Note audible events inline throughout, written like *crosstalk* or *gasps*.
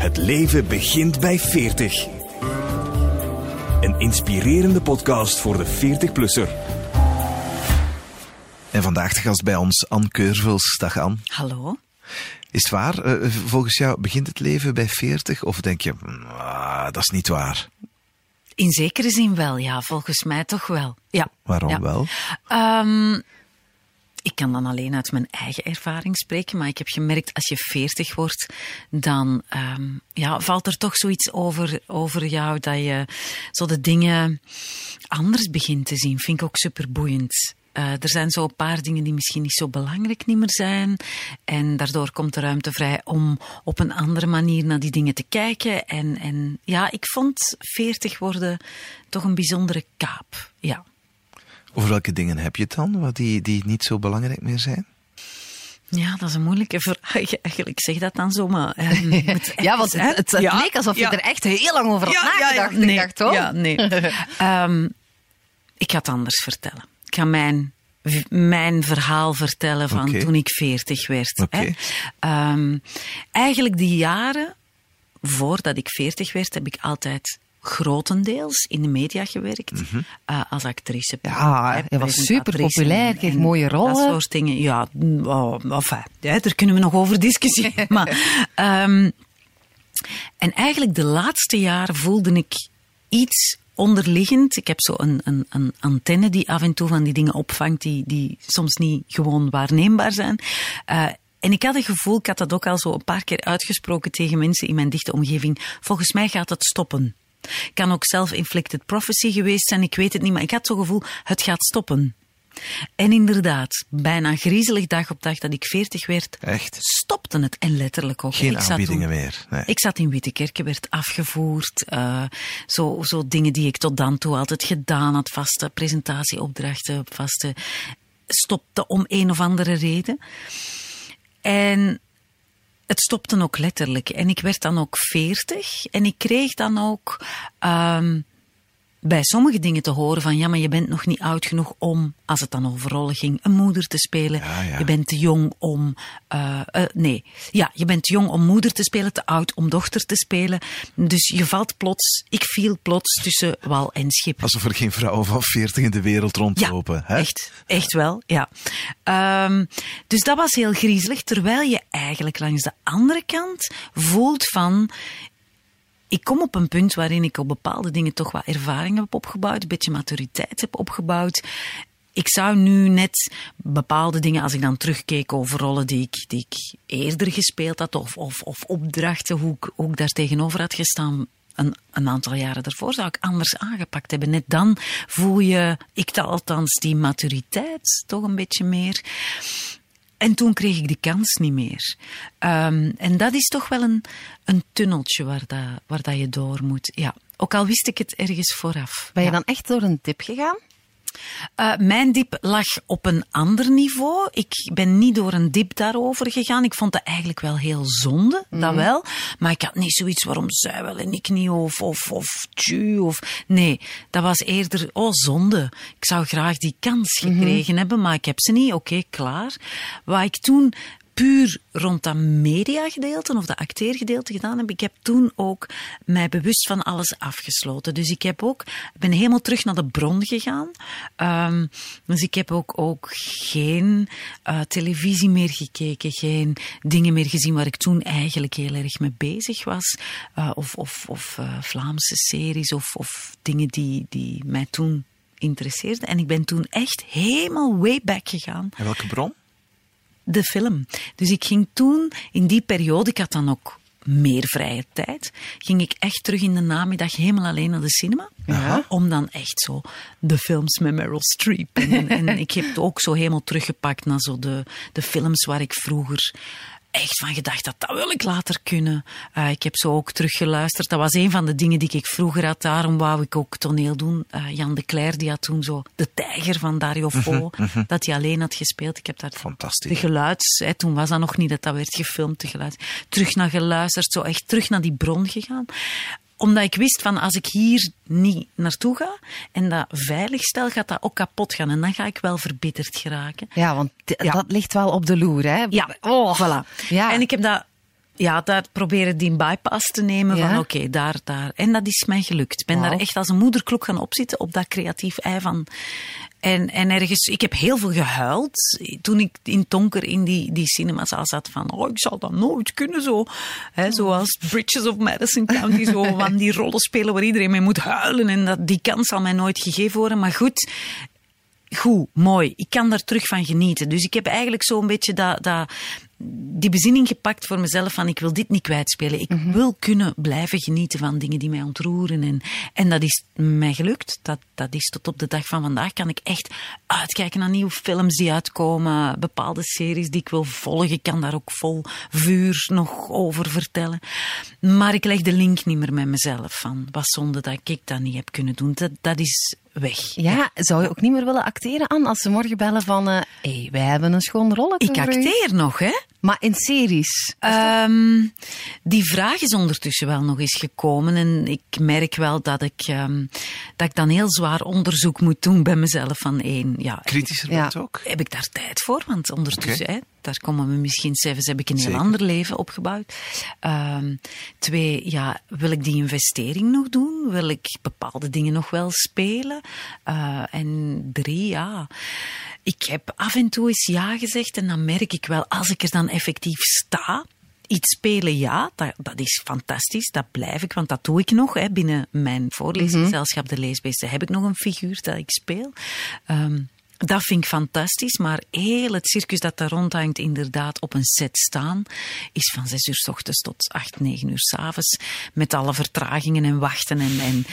Het leven begint bij 40. Een inspirerende podcast voor de 40-plusser. En vandaag de gast bij ons, Anne Keurvels. Dag Anne. Hallo. Is het waar? Uh, volgens jou begint het leven bij 40? Of denk je, ah, dat is niet waar? In zekere zin wel, ja. Volgens mij toch wel. Ja. Waarom ja. wel? Um, ik kan dan alleen uit mijn eigen ervaring spreken, maar ik heb gemerkt als je 40 wordt, dan um, ja, valt er toch zoiets over, over jou dat je zo de dingen anders begint te zien. Vind ik ook super boeiend. Uh, er zijn zo een paar dingen die misschien niet zo belangrijk niet meer zijn. En daardoor komt de ruimte vrij om op een andere manier naar die dingen te kijken. En, en ja, ik vond 40 worden toch een bijzondere kaap. Ja. Over welke dingen heb je het dan, wat die, die niet zo belangrijk meer zijn? Ja, dat is een moeilijke vraag. Eigenlijk, ik zeg dat dan zomaar. Um, *laughs* ja, want het, het, het ja, leek alsof je er echt heel lang over had ja, nagedacht. nee, dacht, toch? Ja, nee. um, *laughs* ik ga het anders vertellen. Ik ga mijn, mijn verhaal vertellen van okay. toen ik 40 werd. Okay. Um, eigenlijk die jaren voordat ik 40 werd, heb ik altijd grotendeels in de media gewerkt. Mm -hmm. uh, als actrice. Ja, je was super populair, kreeg mooie rollen. Dat soort dingen. Ja, oh, enfin, ja, daar kunnen we nog over discussiëren. *laughs* maar, um, en eigenlijk de laatste jaren voelde ik iets onderliggend. Ik heb zo een, een, een, antenne die af en toe van die dingen opvangt die, die soms niet gewoon waarneembaar zijn. Uh, en ik had het gevoel, ik had dat ook al zo een paar keer uitgesproken tegen mensen in mijn dichte omgeving. Volgens mij gaat het stoppen. Kan ook self-inflicted prophecy geweest zijn, ik weet het niet, maar ik had zo'n gevoel, het gaat stoppen. En inderdaad, bijna griezelig dag op dag dat ik 40 werd, Echt? stopte het. En letterlijk ook. Geen ik aanbiedingen toen, meer. Nee. Ik zat in Wittekerke, werd afgevoerd. Uh, zo, zo dingen die ik tot dan toe altijd gedaan had, vaste presentatieopdrachten, vaste, stopte om een of andere reden. En het stopte ook letterlijk. En ik werd dan ook veertig. En ik kreeg dan ook um, bij sommige dingen te horen van ja, maar je bent nog niet oud genoeg om, als het dan over rollen ging, een moeder te spelen. Ja, ja. Je bent te jong om, uh, uh, nee, ja, je bent te jong om moeder te spelen, te oud om dochter te spelen. Dus je valt plots, ik viel plots tussen wal en schip. Alsof er geen vrouwen van 40 in de wereld rondlopen. Ja, hè? echt, echt wel, ja. Um, dus dat was heel griezelig, terwijl je eigenlijk langs de andere kant voelt van, ik kom op een punt waarin ik op bepaalde dingen toch wat ervaring heb opgebouwd, een beetje maturiteit heb opgebouwd. Ik zou nu net bepaalde dingen, als ik dan terugkeek over rollen die ik, die ik eerder gespeeld had, of, of, of opdrachten, hoe ik, daar tegenover had gestaan, een, een, aantal jaren daarvoor zou ik anders aangepakt hebben. Net dan voel je, ik althans, die maturiteit toch een beetje meer. En toen kreeg ik die kans niet meer. Um, en dat is toch wel een, een tunneltje waar, dat, waar dat je door moet. Ja. Ook al wist ik het ergens vooraf. Ben je ja. dan echt door een dip gegaan? Uh, mijn dip lag op een ander niveau. Ik ben niet door een dip daarover gegaan. Ik vond dat eigenlijk wel heel zonde, mm. dat wel. Maar ik had niet zoiets waarom zij wel en ik niet, of, of, of tju, of... Nee, dat was eerder, oh zonde. Ik zou graag die kans gekregen mm -hmm. hebben, maar ik heb ze niet. Oké, okay, klaar. Wat ik toen puur rond dat mediagedeelte of dat acteergedeelte gedaan heb, ik heb toen ook mij bewust van alles afgesloten. Dus ik heb ook, ben helemaal terug naar de bron gegaan. Um, dus ik heb ook, ook geen uh, televisie meer gekeken, geen dingen meer gezien waar ik toen eigenlijk heel erg mee bezig was. Uh, of of, of uh, Vlaamse series of, of dingen die, die mij toen interesseerden. En ik ben toen echt helemaal way back gegaan. En welke bron? De film. Dus ik ging toen, in die periode, ik had dan ook meer vrije tijd, ging ik echt terug in de namiddag helemaal alleen naar de cinema. Ja. Om dan echt zo de films met Meryl Streep. En, en *laughs* ik heb het ook zo helemaal teruggepakt naar zo de, de films waar ik vroeger echt van gedacht dat dat wil ik later kunnen. Uh, ik heb zo ook teruggeluisterd. Dat was een van de dingen die ik vroeger had. Daarom wou ik ook toneel doen. Uh, Jan de Cler die had toen zo de tijger van Dario Fo, mm -hmm. dat hij alleen had gespeeld. Ik heb daar Fantastisch. de geluids, hè, toen was dat nog niet dat dat werd gefilmd, de geluid. Terug naar geluisterd, zo echt terug naar die bron gegaan omdat ik wist van als ik hier niet naartoe ga en dat veilig stel, gaat dat ook kapot gaan. En dan ga ik wel verbitterd geraken. Ja, want ja. dat ligt wel op de loer, hè? Ja, oh. voilà. Ja. En ik heb dat ja, daar proberen die bypass te nemen Ja? van oké, daar, daar. En dat is mij gelukt. Ik ben daar echt als een moederklok gaan opzitten op dat creatief ei van... En, en ergens, ik heb heel veel gehuild toen ik in Tonker in die, die cinemazaal zat van, oh, ik zal dat nooit kunnen zo. Hè, zoals Bridges of Madison County, zo *laughs* van die rollen spelen waar iedereen mee moet huilen. En dat, die kans zal mij nooit gegeven worden. Maar goed, goed, mooi. Ik kan daar terug van genieten. Dus ik heb eigenlijk zo'n beetje dat, dat, die bezinning gepakt voor mezelf van ik wil dit niet kwijtspelen. Ik wil kunnen blijven genieten van dingen die mij ontroeren. En, en dat is mij gelukt. Dat, dat is tot op de dag van vandaag kan ik echt uitkijken naar nieuwe films die uitkomen. Bepaalde series die ik wil volgen. Ik kan daar ook vol vuur nog over vertellen. Maar ik leg de link niet meer met mezelf van wat zonde dat ik dat niet heb kunnen doen. Dat, dat is weg. Ja, zou je ook niet meer willen acteren, Anne? Als ze morgen bellen van, hé, hey, wij hebben een schoon rolletje Ik acteer nog, hè? Maar in series. Ehm, die vraag is ondertussen wel nog eens gekomen. En ik merk wel dat ik, ehm, dat ik dan heel zwaar onderzoek moet doen bij mezelf. Van één, ja, Kritischer Ja. bent ook? heb ik daar tijd voor? Want ondertussen, hè, daar komen we misschien zelfs, heb ik een heel Zeker. ander leven opgebouwd. Ehm, twee, ja, wil ik die investering nog doen? Wil ik bepaalde dingen nog wel spelen? Eh, en drie, ja. Ik heb af en toe eens ja gezegd en dan merk ik wel, als ik er dan effectief sta, Iets spelen, ja, dat, dat is fantastisch. Dat blijf ik, want dat doe ik nog. Hè. Binnen mijn voorleesgezelschap, de Leesbeesten, heb ik nog een figuur dat ik speel. Ehm, dat vind ik fantastisch, maar heel het circus dat daar rondhangt, inderdaad op een set staan, is van zes uur s ochtends tot acht, negen uur s avonds. Met alle vertragingen en wachten en, en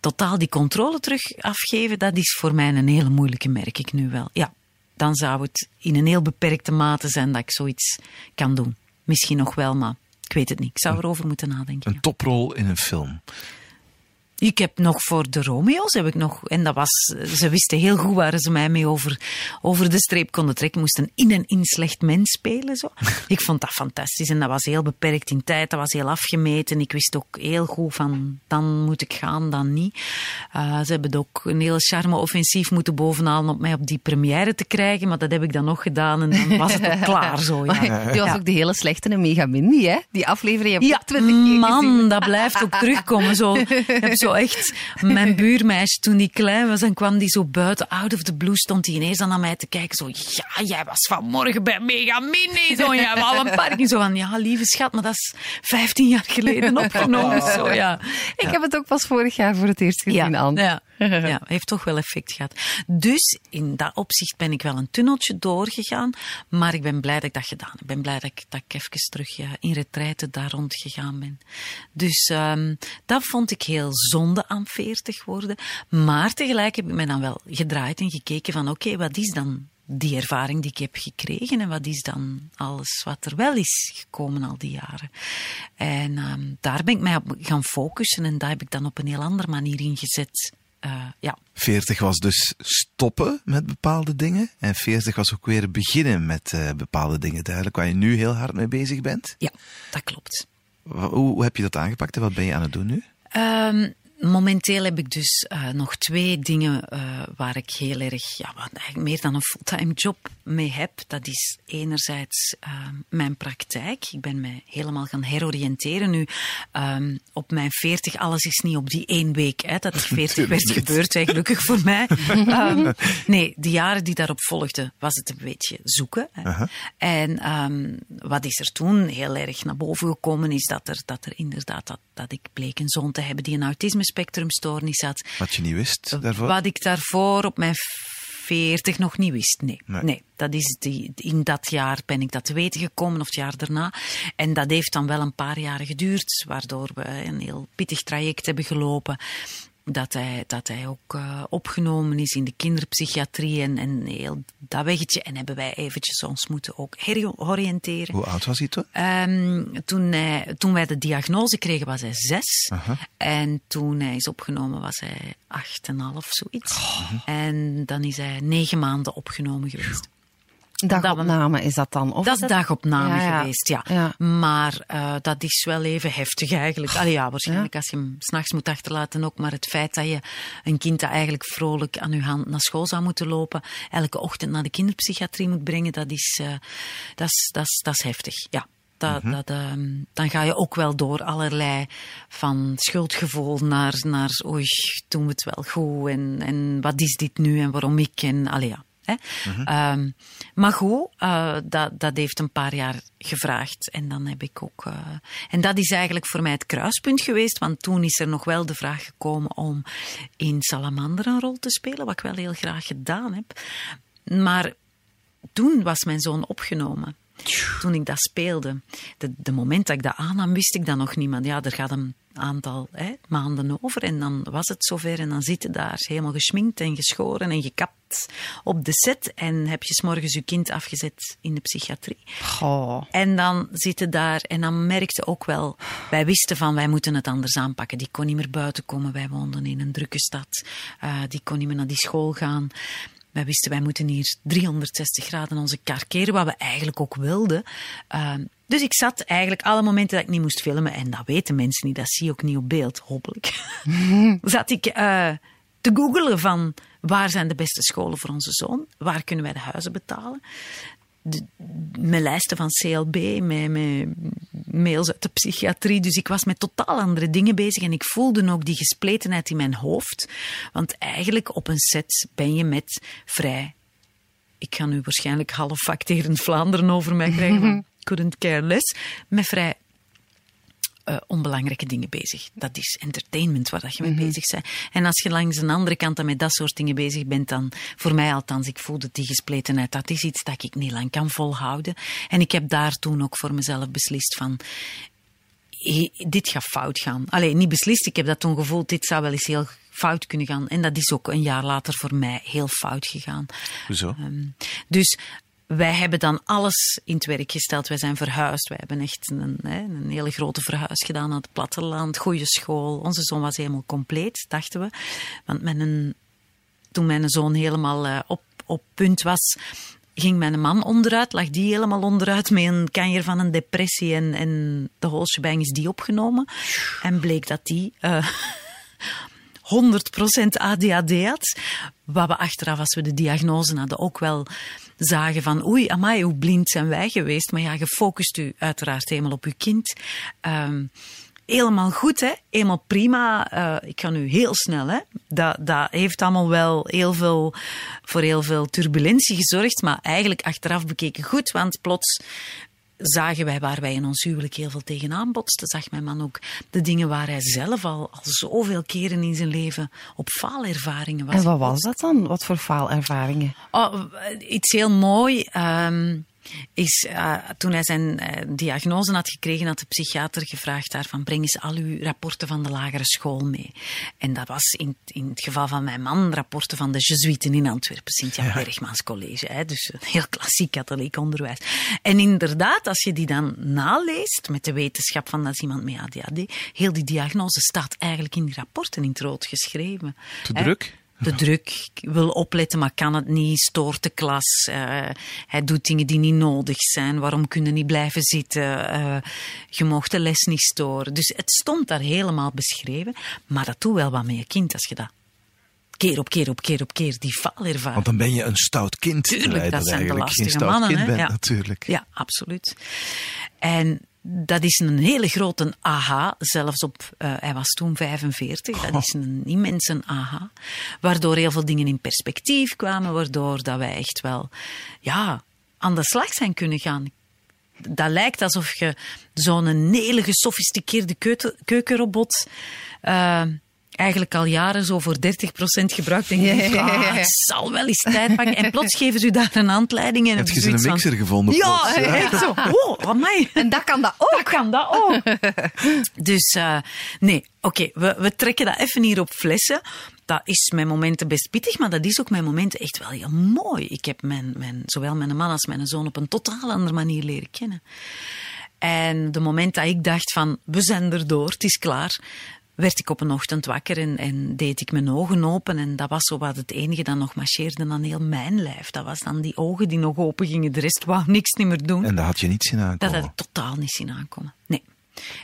totaal die controle terug afgeven, dat is voor mij een hele moeilijke, merk ik nu wel. Ja, dan zou het in een heel beperkte mate zijn dat ik zoiets kan doen. Misschien nog wel, maar ik weet het niet. Ik zou erover moeten nadenken. Een toprol in een film. Ik heb nog voor de Romeo's, heb ik nog, en dat was, ze wisten heel goed waar ze mij mee over, over de streep konden trekken. Moesten in en in slecht mens spelen. Zo. *laughs* Ik vond dat fantastisch en dat was heel beperkt in tijd, dat was heel afgemeten. Ik wist ook heel goed van, dan moet ik gaan, dan niet. Uh, ze hebben ook een hele charme-offensief moeten bovenhalen op mij op die première te krijgen, maar dat heb ik dan nog gedaan en dan was het ook *laughs* klaar zo. Ja. Maar Die was Ja. ook de hele slechte en mega hè? Die aflevering heb Ja, ook twintig keer gezien. man, dat blijft ook terugkomen. Zo, ik heb zo echt, mijn buurmeisje, toen die klein was, en kwam die zo buiten, out of the blue, stond die ineens naar mij te kijken. Zo, ja, jij was vanmorgen bij Mega Mini. Zo, jij al een parking. Zo van, ja, lieve schat, maar dat is 15 jaar geleden opgenomen. Zo, ja. Ik heb het ook pas vorig jaar voor het eerst gezien, Anne. Ja, *laughs* ja, heeft toch wel effect gehad. Dus in dat opzicht ben ik wel een tunneltje doorgegaan, maar ik ben blij dat ik dat gedaan heb. Ik ben blij dat ik, dat ik even terug ja, in retraite daar rond gegaan ben. Dus ehm, dat vond ik heel zonde aan 40 worden. Maar tegelijk heb ik me dan wel gedraaid en gekeken van oké, wat is dan die ervaring die ik heb gekregen en wat is dan alles wat er wel is gekomen al die jaren. En ehm, daar ben ik mij op gaan focussen en daar heb ik dan op een heel andere manier ingezet. Uh, ja. 40 was dus stoppen met bepaalde dingen. En 40 was ook weer beginnen met uh, bepaalde dingen. Duidelijk waar je nu heel hard mee bezig bent. Ja, dat klopt. Hoe, hoe heb je dat aangepakt en wat ben je aan het doen nu? Um, Momenteel heb ik dus uh, nog twee dingen uh, waar ik heel erg, ja, wat eigenlijk meer dan een fulltime job mee heb. Dat is enerzijds uh, mijn praktijk. Ik ben mij helemaal gaan heroriënteren. Nu, um, op mijn 40, alles is niet op die één week. Hè, dat *laughs* die 40 werd gebeurd, hè, gelukkig voor mij. um, *laughs* nee, de jaren die daarop volgden, was het een beetje zoeken. Hè. -huh. En um, wat is er toen heel erg naar boven gekomen, is dat er, dat er inderdaad, dat, dat ik bleek een zoon te hebben die een autisme spectrumstoornis had. Wat je niet wist daarvoor? Wat ik daarvoor op mijn 40 nog niet wist. Nee, nee. nee. dat is die, in dat jaar ben ik dat te weten gekomen, of het jaar daarna. En dat heeft dan wel een paar jaren geduurd, waardoor we een heel pittig traject hebben gelopen. Dat hij, dat hij ook uh, opgenomen is in de kinderpsychiatrie en, en heel dat weggetje. En hebben wij eventjes ons moeten ook heroriënteren. Hoe oud was hij toen? Um, toen, hij, toen wij de diagnose kregen was hij zes. Uh -huh. En toen hij is opgenomen was hij acht en half, zoiets. Oh. En dan is hij negen maanden opgenomen geweest. Dagopname is dat dan? Of dat is dat... dagopname ja, ja. geweest, ja. ja. Maar uh, dat is wel even heftig eigenlijk. Allee, ja, waarschijnlijk als je hem s'nachts moet achterlaten ook. Maar het feit dat je een kind dat eigenlijk vrolijk aan je hand naar school zou moeten lopen, elke ochtend naar de kinderpsychiatrie moet brengen, dat is, uh, dat is, dat is, dat is heftig, ja. Dat, dat, ehm, dan ga je ook wel door allerlei van schuldgevoel naar, naar oei, doen we het wel goed en, en wat is dit nu en waarom ik en allee ja. Hè? Ehm, maar goed, eh, dat, dat heeft een paar jaar gevraagd. En dan heb ik ook. eh, en dat is eigenlijk voor mij het kruispunt geweest. Want toen is er nog wel de vraag gekomen om in Salamander een rol te spelen. Wat ik wel heel graag gedaan heb. Maar toen was mijn zoon opgenomen. Toen ik dat speelde. De, de moment dat ik dat aannam, wist ik dat nog niet. Maar ja, er gaat een aantal hè, maanden over. En dan was het zover. En dan zit je daar helemaal geschminkt en geschoren en gekapt op de set. En heb je s'morgens je kind afgezet in de psychiatrie. Goh. En dan zitten daar en dan merkte ook wel, wij wisten van wij moeten het anders aanpakken. Die kon niet meer buiten komen, wij woonden in een drukke stad. Eh, die kon niet meer naar die school gaan. Wij wisten, wij moeten hier 360 graden onze kar keren, wat we eigenlijk ook wilden. Eh, dus ik zat eigenlijk alle momenten dat ik niet moest filmen, en dat weten mensen niet, dat zie je ook niet op beeld, hopelijk. *laughs* zat ik eh, te googelen van waar zijn de beste scholen voor onze zoon? Waar kunnen wij de huizen betalen? De, mijn lijsten van CLB, met mails uit de psychiatrie. Dus ik was met totaal andere dingen bezig en ik voelde ook die gespletenheid in mijn hoofd. Want eigenlijk op een set ben je met vrij. Ik ga nu waarschijnlijk half facterend Vlaanderen over mij krijgen, want *laughs* couldn't care less. Met vrij uh, onbelangrijke dingen bezig. Dat is entertainment waar dat je mee bezig bent. En als je langs een andere kant dan met dat soort dingen bezig bent, dan, voor mij althans, ik voelde die gespletenheid. Dat is iets dat ik niet lang kan volhouden. En ik heb daar toen ook voor mezelf beslist van, dit gaat fout gaan. Alleen niet beslist, ik heb dat toen gevoeld, dit zou wel eens heel fout kunnen gaan. En dat is ook een jaar later voor mij heel fout gegaan. Hoezo? Um, dus wij hebben dan alles in het werk gesteld. Wij zijn verhuisd. Wij hebben echt een, een hele grote verhuis gedaan naar het platteland. Goede school. Onze zoon was helemaal compleet, dachten we. Want toen mijn zoon helemaal uh, op, op punt was, ging mijn man onderuit. Lag die helemaal onderuit met een kanjer van een depressie. En, en de holsjebang is die opgenomen. En bleek dat die... Uh, 100% ADHD had. Wat we achteraf, als we de diagnose hadden, ook wel zagen van oei, amai, hoe blind zijn wij geweest. Maar ja, je focust u uiteraard helemaal op uw kind. Um, helemaal goed, hè? Helemaal prima. Uh, ik ga nu heel snel, hè? Dat, dat heeft allemaal wel heel veel, voor heel veel turbulentie gezorgd. Maar eigenlijk achteraf bekeken goed, want plots zagen wij waar wij in ons huwelijk heel veel tegenaan botsten. Zag mijn man ook de dingen waar hij zelf al, al zoveel keren in zijn leven op faalervaringen was. En wat was dat dan? Wat voor faalervaringen? Oh, iets heel mooi. Um, is uh, toen hij zijn uh, diagnose had gekregen, had de psychiater gevraagd daarvan breng eens al uw rapporten van de lagere school mee. En dat was in, in het geval van mijn man rapporten van de Jesuiten in Antwerpen, Sint-Jan ja. Bergmans College. Hè, dus een heel klassiek katholiek onderwijs. En inderdaad, als je die dan naleest met de wetenschap van dat is iemand met ADHD, heel die diagnose staat eigenlijk in die rapporten in het rood geschreven. Te druk? De druk, wil opletten, maar kan het niet, stoort de klas. Uh, hij doet dingen die niet nodig zijn. Waarom kunnen niet blijven zitten? Uh, je mocht de les niet storen. Dus het stond daar helemaal beschreven. Maar dat doet wel wat met je kind als je dat keer op keer op keer op keer die faalervaring. Want dan ben je een stout kind. Tuurlijk, dat zijn de lastige mannen. Kind hè? bent, ja. natuurlijk. Ja, absoluut. En dat is een hele grote aha, zelfs op, uh, hij was toen 45, dat is een immense aha. Waardoor heel veel dingen in perspectief kwamen, waardoor dat wij echt wel, ja, aan de slag zijn kunnen gaan. Dat lijkt alsof je zo'n hele gesofisticeerde keuken, keukenrobot, uh, eigenlijk al jaren zo voor 30% gebruikt. Denk ik, ja, ja, ja. ah, het zal wel eens tijd pakken. En plots geven ze u daar een handleiding. En Heb heb je een van, mixer gevonden? Ja, plots? echt zo. Oh, amai. En dat kan dat ook. Dat kan dat ook. *laughs* dus uh, nee, oké, okay, we, we trekken dat even hier op flessen. Dat is mijn momenten best pittig, maar dat is ook mijn momenten echt wel heel mooi. Ik heb mijn, mijn, zowel mijn man als mijn zoon op een totaal andere manier leren kennen. En de moment dat ik dacht van, we zijn erdoor, het is klaar, werd ik op een ochtend wakker en, en, deed ik mijn ogen open. En dat was zo wat het enige dat nog marcheerde aan heel mijn lijf. Dat was dan die ogen die nog open gingen. De rest wou niks niet meer doen. En dat had je niet zien aankomen? Dat had ik totaal niet zien aankomen. Nee.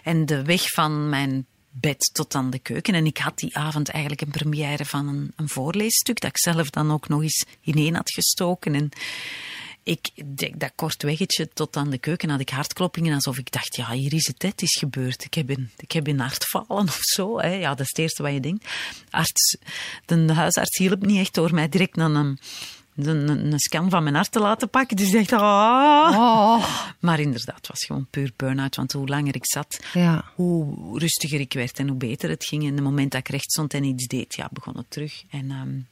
En de weg van mijn bed tot aan de keuken. En ik had die avond eigenlijk een première van een, een voorleesstuk dat ik zelf dan ook nog eens ineen had gestoken. En ik, dat kort weggetje tot aan de keuken had ik hartkloppingen alsof ik dacht, ja, hier is het, het is gebeurd. Ik heb een, ik heb een hartfalen *laughs* of zo. Hè. Ja, dat is het eerste wat je denkt. Arts, de huisarts hielp niet echt door mij direct naar een een, een, scan van mijn hart te laten pakken. Dus ik dacht, ah. Oh. Maar inderdaad, het was gewoon puur burn-out. Want hoe langer ik zat, ja. hoe rustiger ik werd en hoe beter het ging. En het moment dat ik recht stond en iets deed, ja, begon het terug. En, um,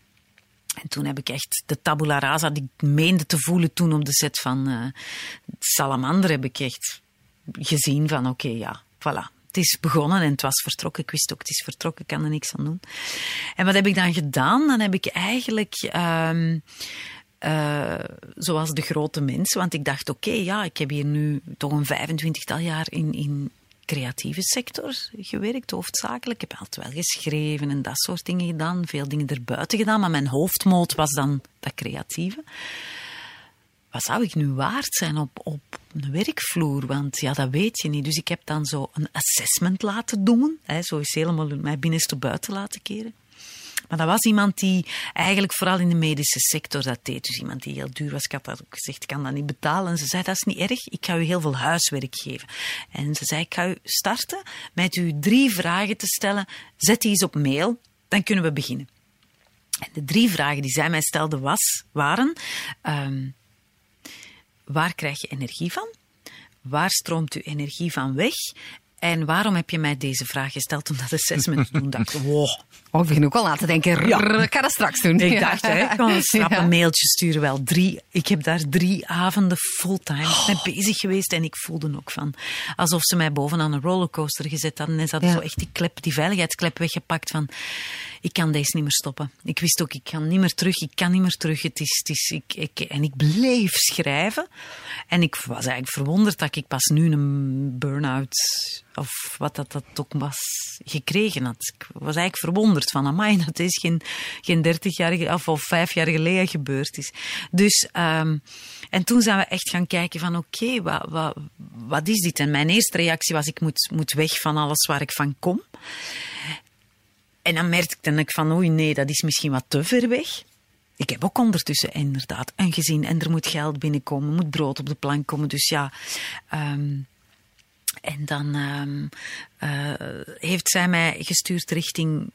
en toen heb ik echt de tabula rasa die ik meende te voelen toen op de set van uh, Salamander, heb ik echt gezien van oké, ja, voilà het is begonnen en het was vertrokken. Ik wist ook, het is vertrokken, ik kan er niks aan doen. En wat heb ik dan gedaan? Dan heb ik eigenlijk... Um, uh, zoals de grote mensen. Want ik dacht, oké, ja, ik heb hier nu toch een 25-tal jaar in, in creatieve sector gewerkt, hoofdzakelijk. Ik heb altijd wel geschreven en dat soort dingen gedaan. Veel dingen erbuiten gedaan, maar mijn hoofdmoot was dan dat creatieve wat zou ik nu waard zijn op, op een werkvloer? Want ja, dat weet je niet. Dus ik heb dan zo een assessment laten doen. Hè, zo is helemaal mij binnenste buiten laten keren. Maar dat was iemand die eigenlijk vooral in de medische sector dat deed. Dus iemand die heel duur was. Ik had dat ook gezegd, ik kan dat niet betalen. En ze zei, dat is niet erg, ik ga u heel veel huiswerk geven. En ze zei, ik ga u starten met u drie vragen te stellen. Zet die eens op mail, dan kunnen we beginnen. En de drie vragen die zij mij stelde was, waren... Um, waar krijg je energie van? Waar stroomt uw energie van weg? En waarom heb je mij deze vraag gesteld om dat assessment te doen? dacht *laughs* wow. Oh, ik begin ook al laten denken. Ja. Ik ga dat straks doen. Ik dacht, hè, ik kan een *laughs* ja. mailtje sturen. Wel drie, ik heb daar drie avonden fulltime oh. mee bezig geweest. En ik voelde ook van, alsof ze mij bovenaan een rollercoaster gezet hadden. En ze hadden zo echt die klep, die veiligheidsklep weggepakt van, ik kan deze niet meer stoppen. Ik wist ook, ik kan niet meer terug, ik kan niet meer terug. Het is, het is, ik, ik, en ik bleef schrijven. En ik was eigenlijk verwonderd dat ik pas nu een burn-out, of wat dat, dat ook was, gekregen had. Ik was eigenlijk verwonderd van, amai, dat is geen, geen 30 jaar of, of 5 jaar geleden gebeurd is. Dus, um, en toen zijn we echt gaan kijken van, oké, wat, wat, wat is dit? En mijn eerste reactie was, ik moet, moet weg van alles waar ik van kom. En dan merkte ik van, oei nee, dat is misschien wat te ver weg. Ik heb ook ondertussen inderdaad een gezin en er moet geld binnenkomen, moet brood op de plank komen. Dus ja, um, en dan um, uh, heeft zij mij gestuurd richting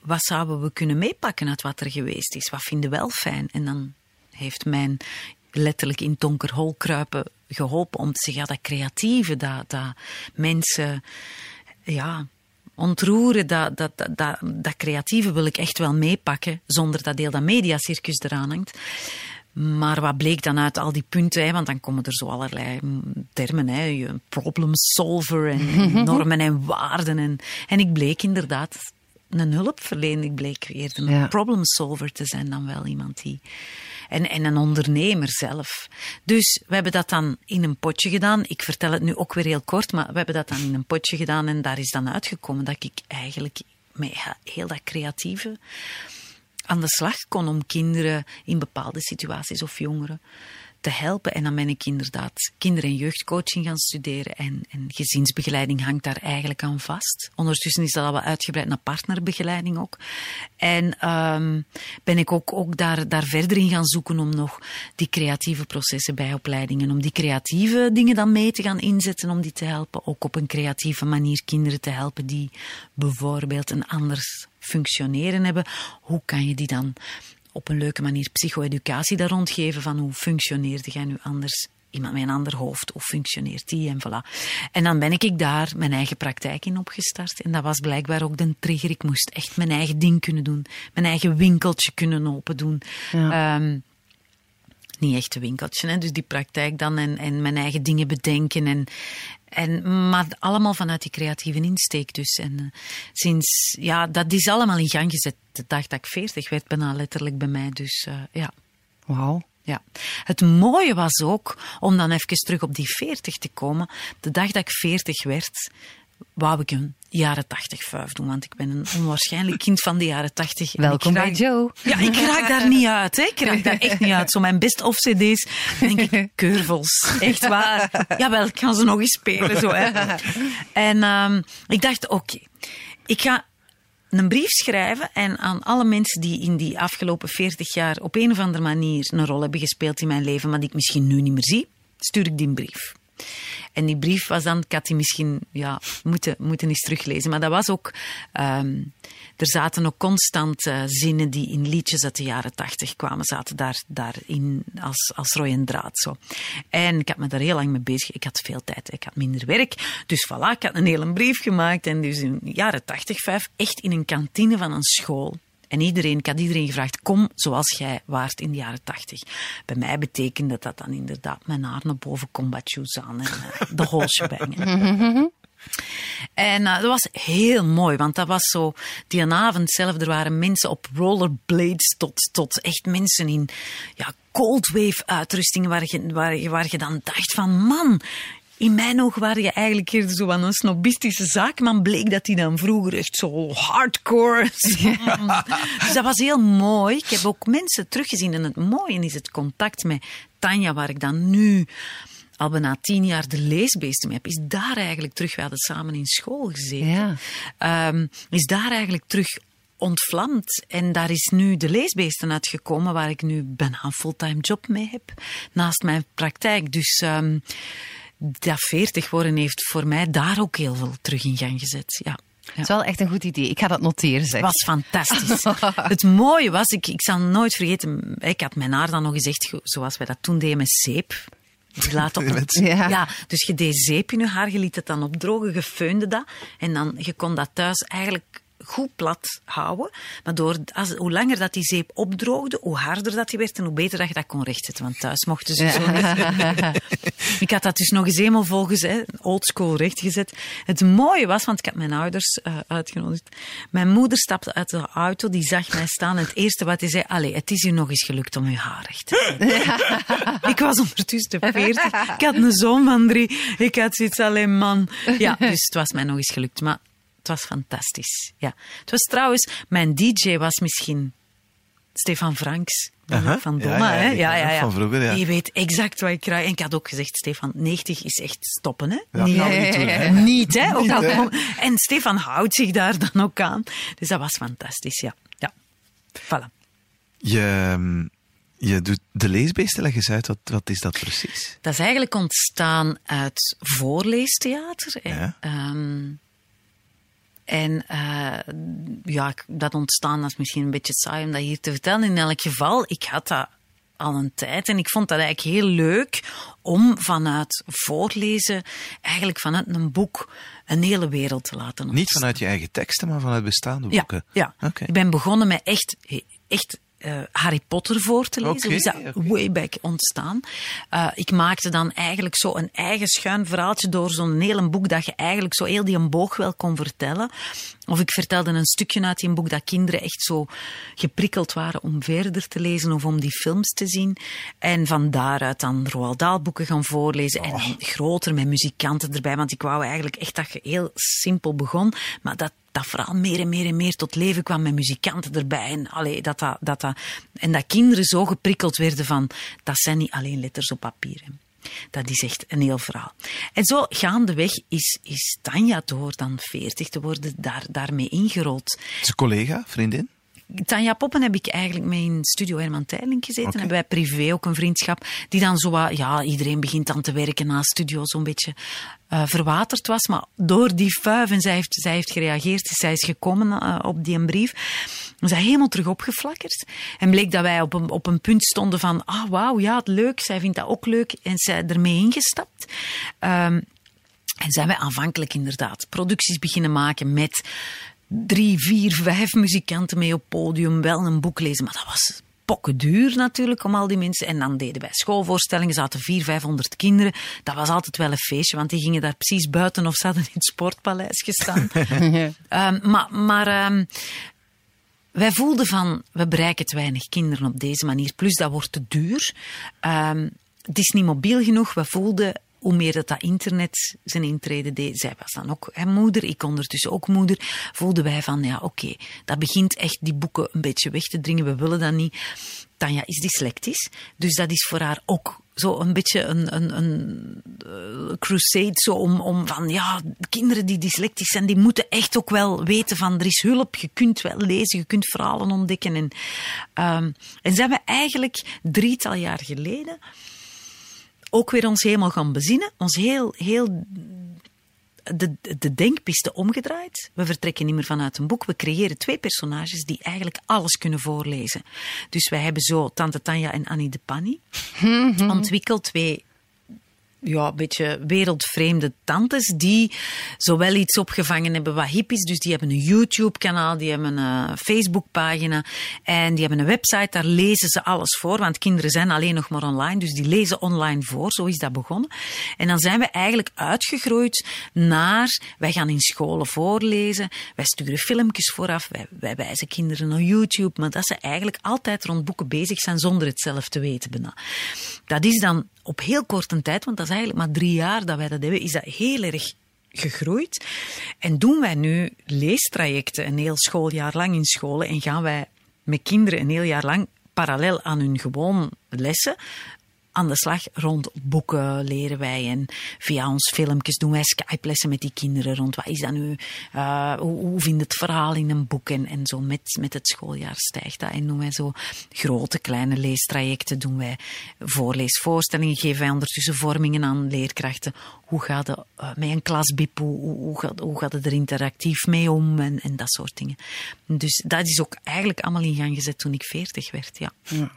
wat zouden we kunnen meepakken uit wat er geweest is? Wat vinden we wel fijn? En dan heeft mijn letterlijk in donkerhol kruipen geholpen om te zeggen, ja, dat creatieve, dat, dat mensen, ja, ontroeren, dat, dat, dat, dat, creatieve wil ik echt wel meepakken, zonder dat deel dat mediacircus eraan hangt. Maar wat bleek dan uit al die punten? Hè, want dan komen er zo allerlei termen, hè, problem solver en *laughs* normen en waarden. En, en ik bleek inderdaad een hulpverlener, ik bleek weer een ja. problem solver te zijn dan wel iemand die en, en een ondernemer zelf. Dus we hebben dat dan in een potje gedaan. Ik vertel het nu ook weer heel kort, maar we hebben dat dan in een potje gedaan en daar is dan uitgekomen dat ik eigenlijk met heel dat creatieve aan de slag kon om kinderen in bepaalde situaties of jongeren te helpen. En dan ben ik inderdaad kinder- en jeugdcoaching gaan studeren. En, en gezinsbegeleiding hangt daar eigenlijk aan vast. Ondertussen is dat al wat uitgebreid naar partnerbegeleiding ook. En um, ben ik ook, ook daar, daar verder in gaan zoeken om nog die creatieve processen bij opleidingen, om die creatieve dingen dan mee te gaan inzetten, om die te helpen. Ook op een creatieve manier kinderen te helpen die bijvoorbeeld een anders functioneren hebben. Hoe kan je die dan op een leuke manier psycho-educatie daar rondgeven van hoe functioneerde jij nu anders iemand met een ander hoofd, hoe functioneert die en voilà. En dan ben ik daar mijn eigen praktijk in opgestart en dat was blijkbaar ook de trigger. Ik moest echt mijn eigen ding kunnen doen, mijn eigen winkeltje kunnen open doen. Ja. Um, niet echt een winkeltje, hè? dus die praktijk dan en, en mijn eigen dingen bedenken en, en, maar allemaal vanuit die creatieve insteek dus. En uh, sinds, ja, dat is allemaal in gang gezet. De dag dat ik 40 werd, bijna letterlijk bij mij. Dus uh, ja. Wauw. Ja. Het mooie was ook, om dan even terug op die 40 te komen, de dag dat ik 40 werd, wou ik een jaren 80 vuif doen, want ik ben een onwaarschijnlijk kind van de jaren 80. Welkom bij Joe. Ja, ik raak daar niet uit. Hè. Ik raak daar echt niet uit. Zo mijn best-of cd's, denk ik, keurvels. Echt waar. Jawel, ik ga ze nog eens spelen. Zo, hè. En um, ik dacht, oké, okay, ik ga een brief schrijven en aan alle mensen die in die afgelopen 40 jaar op een of andere manier een rol hebben gespeeld in mijn leven, maar die ik misschien nu niet meer zie, stuur ik die een brief. En die brief was dan, ik had die misschien ja, moeten, moeten eens teruglezen, maar dat was ook, um, er zaten ook constant uh, zinnen die in liedjes uit de jaren tachtig kwamen, zaten daar, daarin als, als rode draad. Zo. En ik had me daar heel lang mee bezig. Ik had veel tijd, ik had minder werk. Dus voilà, ik had een hele brief gemaakt. En dus in de jaren tachtig, vijf, echt in een kantine van een school. En iedereen, ik had iedereen gevraagd, kom zoals jij waart in de jaren tachtig. Bij mij betekende dat dan inderdaad mijn haar naar boven combatjoes aan en uh, de holsje bangen. *laughs* En uh, dat was heel mooi, want dat was zo, die avond zelf, er waren mensen op rollerblades tot, tot echt mensen in ja, cold wave uitrusting waar je, waar, waar je dan dacht van man, in mijn ogen waren je eigenlijk eerder zo aan een snobistische zaakman. Bleek dat hij dan vroeger echt zo hardcore. *laughs* dus dat was heel mooi. Ik heb ook mensen teruggezien. En het mooie is het contact met Tanja, waar ik dan nu al bijna tien jaar de leesbeesten mee heb, is daar eigenlijk terug, we hadden samen in school gezeten, ja. um, is daar eigenlijk terug ontvlamd. En daar is nu de leesbeesten uitgekomen, waar ik nu bijna een fulltime job mee heb, naast mijn praktijk. Dus um, dat 40 worden heeft voor mij daar ook heel veel terug in gang gezet. Ja. Het is wel echt een goed idee. Ik ga dat noteren. Zeg. was fantastisch. *laughs* het mooie was, ik, ik zal nooit vergeten, ik had mijn haar dan nog gezegd, zoals wij dat toen deden met zeep. Je laat op *laughs* ja. ja. dus je deed zeep in je haar, je liet het dan opdrogen, je feunde dat. En dan, je kon dat thuis eigenlijk goed plat houden. Maar door, als, hoe langer dat die zeep opdroogde, hoe harder dat die werd en hoe beter dat je dat kon rechtzetten. Want thuis mochten ze zo niet. *laughs* ik had dat dus nog eens eenmaal volgens hè, oldschool rechtgezet. Het mooie was, want ik had mijn ouders uh, uitgenodigd. Mijn moeder stapte uit de auto, die zag mij staan en het eerste wat hij zei, allee, het is u nog eens gelukt om uw haar recht te zetten. *laughs* ik was ondertussen 40. Ik had een zoon van drie. Ik had zoiets alleen man. Ja, dus het was mij nog eens gelukt. Maar het was fantastisch. Ja. Het was trouwens, mijn DJ was misschien Stefan Franks. Van Donna, ja, ja, ja, ja, ja, Van vroeger, ja. Die weet exact wat ik krijg. En ik had ook gezegd, Stefan, 90 is echt stoppen, hè? *laughs* niet, hè? niet, hè? Ook al en Stefan houdt zich daar *laughs* dan ook aan. Dus dat was fantastisch, ja. ja. Voilà. Je, je doet de leesbeesten, leg eens uit, wat, wat is dat precies? Dat is eigenlijk ontstaan uit voorleestheater. Ja. Um, en uh, ja, dat ontstaan is misschien een beetje saai om dat hier te vertellen. In elk geval, ik had dat al een tijd en ik vond dat eigenlijk heel leuk om vanuit voorlezen, eigenlijk vanuit een boek, een hele wereld te laten ontstaan. Niet vanuit je eigen teksten, maar vanuit bestaande boeken? Ja, ja. ik ben begonnen met echt, echt uh, Harry Potter voor te lezen. Okay, is dat way back ontstaan. Uh, ik maakte dan eigenlijk zo een eigen schuin verhaaltje door zo'n hele boek dat je eigenlijk zo heel die een boog wel kon vertellen. Of ik vertelde een stukje uit die boek dat kinderen echt zo geprikkeld waren om verder te lezen of om die films te zien. En van daaruit dan Roald Dahl boeken gaan voorlezen. En dan groter met muzikanten erbij. Want ik wou eigenlijk echt dat je heel simpel begon. Maar dat dat vooral meer en meer en meer tot leven kwam met muzikanten erbij. En, allee, dat, dat, dat, en dat kinderen zo geprikkeld werden van, dat zijn niet alleen letters op papier. Dat is echt een heel verhaal. En zo gaandeweg is, is Tanja door dan 40 te worden daar, daarmee ingerold. Een collega, vriendin? Tanja Poppen heb ik eigenlijk mee in Studio Herman Teiling gezeten. Okay. Hebben wij privé ook een vriendschap. Die dan zo ja, iedereen begint dan te werken na studio zo'n beetje uh, verwaterd was. Maar door die fuif, en zij heeft, zij heeft gereageerd, zij is gekomen uh, op die brief. We zijn helemaal terug opgeflakkerd. En bleek dat wij op een, op een punt stonden van, ah oh, wauw, ja, het leuk. Zij vindt dat ook leuk. En zij ermee ingestapt. Um, en zijn wij aanvankelijk inderdaad producties beginnen maken met drie, vier, vijf muzikanten mee op podium, wel een boek lezen. Maar dat was pokken duur natuurlijk om al die mensen. En dan deden wij schoolvoorstellingen, zaten vier, vijfhonderd kinderen. Dat was altijd wel een feestje, want die gingen daar precies buiten of ze hadden in het sportpaleis gestaan. um, *laughs* maar maar um, wij voelden van, we bereiken te weinig kinderen op deze manier. Plus dat wordt te duur. Um, het is niet mobiel genoeg. We voelden hoe meer dat, dat internet zijn intrede deed, zij was dan ook moeder, ik ondertussen ook moeder, voelden wij van, ja oké, dat begint echt die boeken een beetje weg te dringen, we willen dat niet. Tanja is dyslectisch, dus dat is voor haar ook zo een beetje een, een, een uh, crusade zo om, om van ja, kinderen die dyslectisch zijn, die moeten echt ook wel weten van er is hulp, je kunt wel lezen, je kunt verhalen ontdekken. En, um, en zijn we eigenlijk drietal jaar geleden ook weer ons helemaal gaan bezinnen, ons heel, heel de, de denkpiste omgedraaid. We vertrekken niet meer vanuit een boek. We creëren twee personages die eigenlijk alles kunnen voorlezen. Dus wij hebben zo Tante Tanja en Annie de Panny ontwikkeld. Twee ja, een beetje wereldvreemde tantes die zowel iets opgevangen hebben wat hip is. Dus die hebben een YouTube-kanaal, die hebben een Facebook-pagina en die hebben een website. Daar lezen ze alles voor, want kinderen zijn alleen nog maar online. Dus die lezen online voor, zo is dat begonnen. En dan zijn we eigenlijk uitgegroeid naar, wij gaan in scholen voorlezen, wij sturen filmpjes vooraf, wij, wij wijzen kinderen naar YouTube, maar dat ze eigenlijk altijd rond boeken bezig zijn zonder het zelf te weten. Dat is dan op heel korte tijd, want dat is eigenlijk maar drie jaar dat wij dat hebben, is dat heel erg gegroeid. En doen wij nu leestrajecten een heel schooljaar lang in scholen en gaan wij met kinderen een heel jaar lang parallel aan hun gewoon lessen aan de slag rond boeken leren wij. En via ons filmpjes doen wij Skype-lessen met die kinderen rond wat is dat nu, uh, hoe, vindt het verhaal in een boek en, en zo met, met het schooljaar stijgt dat. En doen wij zo grote, kleine leestrajecten, doen wij voorleesvoorstellingen, geven wij ondertussen vormingen aan leerkrachten. Hoe gaat het uh, met een klasbip, hoe, hoe gaat het er interactief mee om en, en dat soort dingen. Dus dat is ook eigenlijk allemaal in gang gezet toen ik veertig werd, ja. ja.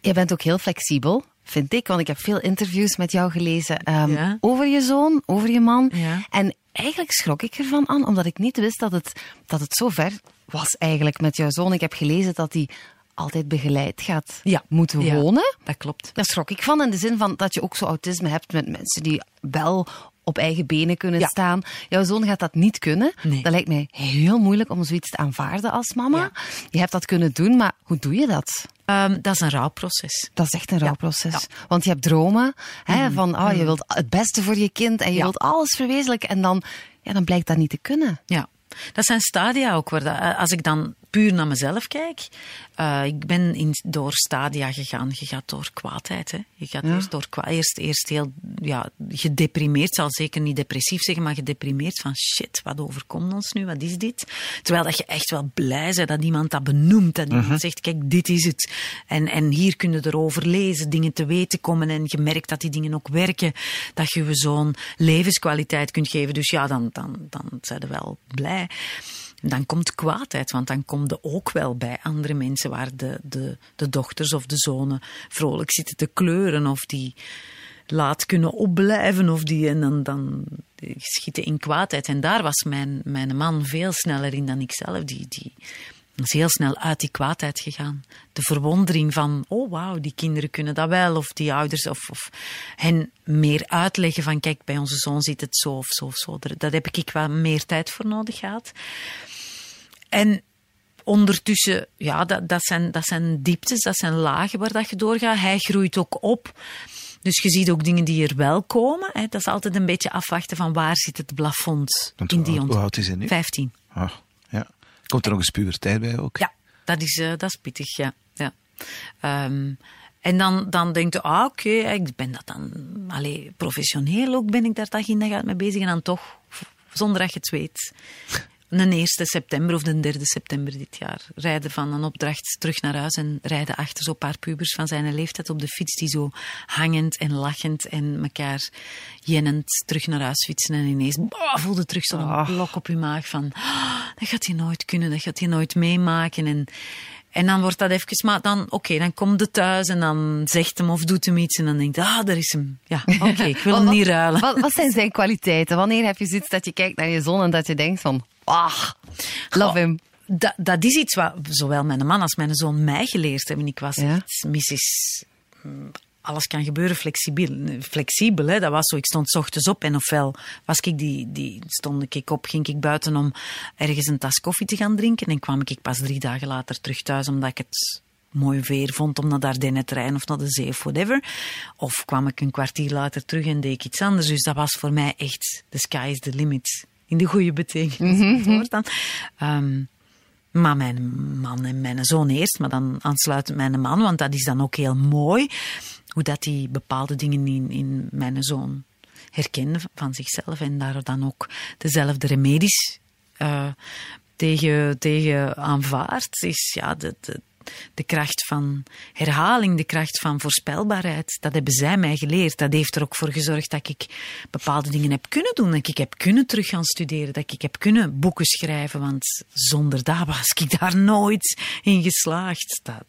Je bent ook heel flexibel vind ik. Want ik heb veel interviews met jou gelezen um, over je zoon, over je man. Ja. En eigenlijk schrok ik ervan aan, omdat ik niet wist dat het, dat het zo ver was eigenlijk met jouw zoon. Ik heb gelezen dat hij altijd begeleid gaat ja. moeten ja, wonen. Dat klopt. Daar schrok ik van in de zin van dat je ook zo autisme hebt met mensen die wel op eigen benen kunnen ja. staan. Jouw zoon gaat dat niet kunnen. Nee. Dat lijkt mij heel moeilijk om zoiets te aanvaarden als mama. Je hebt dat kunnen doen, maar hoe doe je dat? Um, dat is een rouwproces. Dat is echt een rouwproces. Ja. Want je hebt dromen hè, mm. van oh, je wilt het beste voor je kind en je wilt alles verwezenlijken en dan, ja, dan blijkt dat niet te kunnen. Ja. Dat zijn stadia ook. Waar dat, als ik dan puur naar mezelf kijk, uh, ik ben in, door stadia gegaan. Je gaat door kwaadheid. Hè. Je gaat ja. eerst door Eerst, eerst heel ja, gedeprimeerd, zal zeker niet depressief zeggen, maar gedeprimeerd van shit, wat overkomt ons nu? Wat is dit? Terwijl dat je echt wel blij bent dat iemand dat benoemt. Dat iemand uh -huh. zegt, kijk, dit is het. En, en hier kun je erover lezen, dingen te weten komen. En je merkt dat die dingen ook werken. Dat je zo'n levenskwaliteit kunt geven. Dus ja, dan, dan, dan zijn we wel blij dan komt kwaadheid, want dan komt er ook wel bij andere mensen waar de, de, de dochters of de zonen vrolijk zitten te kleuren of die laat kunnen opblijven of die en dan, dan schieten in kwaadheid. En daar was mijn, mijn man veel sneller in dan ik zelf. Die, die is heel snel uit die kwaadheid gegaan. De verwondering van, oh wauw, die kinderen kunnen dat wel. Of die ouders, of, of hen meer uitleggen van, kijk, bij onze zoon zit het zo of zo of zo. Daar heb ik wel meer tijd voor nodig gehad. En ondertussen, ja, dat, dat, zijn, dat zijn dieptes, dat zijn lagen waar dat je doorgaat. Hij groeit ook op. Dus je ziet ook dingen die er wel komen. Hè. Dat is altijd een beetje afwachten van waar zit het plafond Want in die Hoe oud is hij nu? Vijftien. Ah. Komt er nog eens puberteit bij ook? Ja, dat is, uh, dat is pittig, ja. ja. Um, en dan, dan denkt je, ah oké, ik ben dat dan, allee, professioneel ook ben ik daar dag in dag mee bezig. En dan toch, zonder dat je het weet, een 1 september of de 3 september dit jaar. Rijden van een opdracht terug naar huis en rijden achter zo'n paar pubers van zijn leeftijd op de fiets die zo hangend en lachend en elkaar jennend terug naar huis fietsen en ineens voelde terug zo'n oh. blok op je maag van oh, dat gaat je nooit kunnen, dat gaat je nooit meemaken en en dan wordt dat even, maar dan, oké, okay, dan komt het thuis en dan zegt hem of doet hem iets en dan denkt, ah, daar is hem. Ja, *laughs* oké, okay, ik wil hem niet ruilen. Wat, wat, zijn *laughs* zijn kwaliteiten? Wanneer heb je zoiets dat je kijkt naar je zoon en dat je denkt van, ah, love him. Dat, dat is iets wat zowel mijn man als mijn zoon mij geleerd hebben. Ik was ja. Mrs alles kan gebeuren flexibel. flexibel hè? Dat was zo. Ik stond ochtends op en ofwel was ik die, die, stond ik op, ging ik buiten om ergens een tas koffie te gaan drinken. En kwam ik pas drie dagen later terug thuis omdat ik het mooi weer vond om naar de Ardennen te rijden of naar de zee of whatever. Of kwam ik een kwartier later terug en deed ik iets anders. Dus dat was voor mij echt, the sky is the limit. In de goede betekenis het woord dan. Ehm, maar mijn man en mijn zoon eerst, maar dan aansluitend mijn man, want dat is dan ook heel mooi. Hoe dat die bepaalde dingen in, in mijn zoon herkende van zichzelf en daar dan ook dezelfde remedies uh, tegen, tegen aanvaardt. Is ja, de, de, de kracht van herhaling, de kracht van voorspelbaarheid. Dat hebben zij mij geleerd. Dat heeft er ook voor gezorgd dat ik bepaalde dingen heb kunnen doen. Dat ik heb kunnen terug gaan studeren. Dat ik heb kunnen boeken schrijven. Want zonder dat was ik daar nooit in geslaagd. Dat,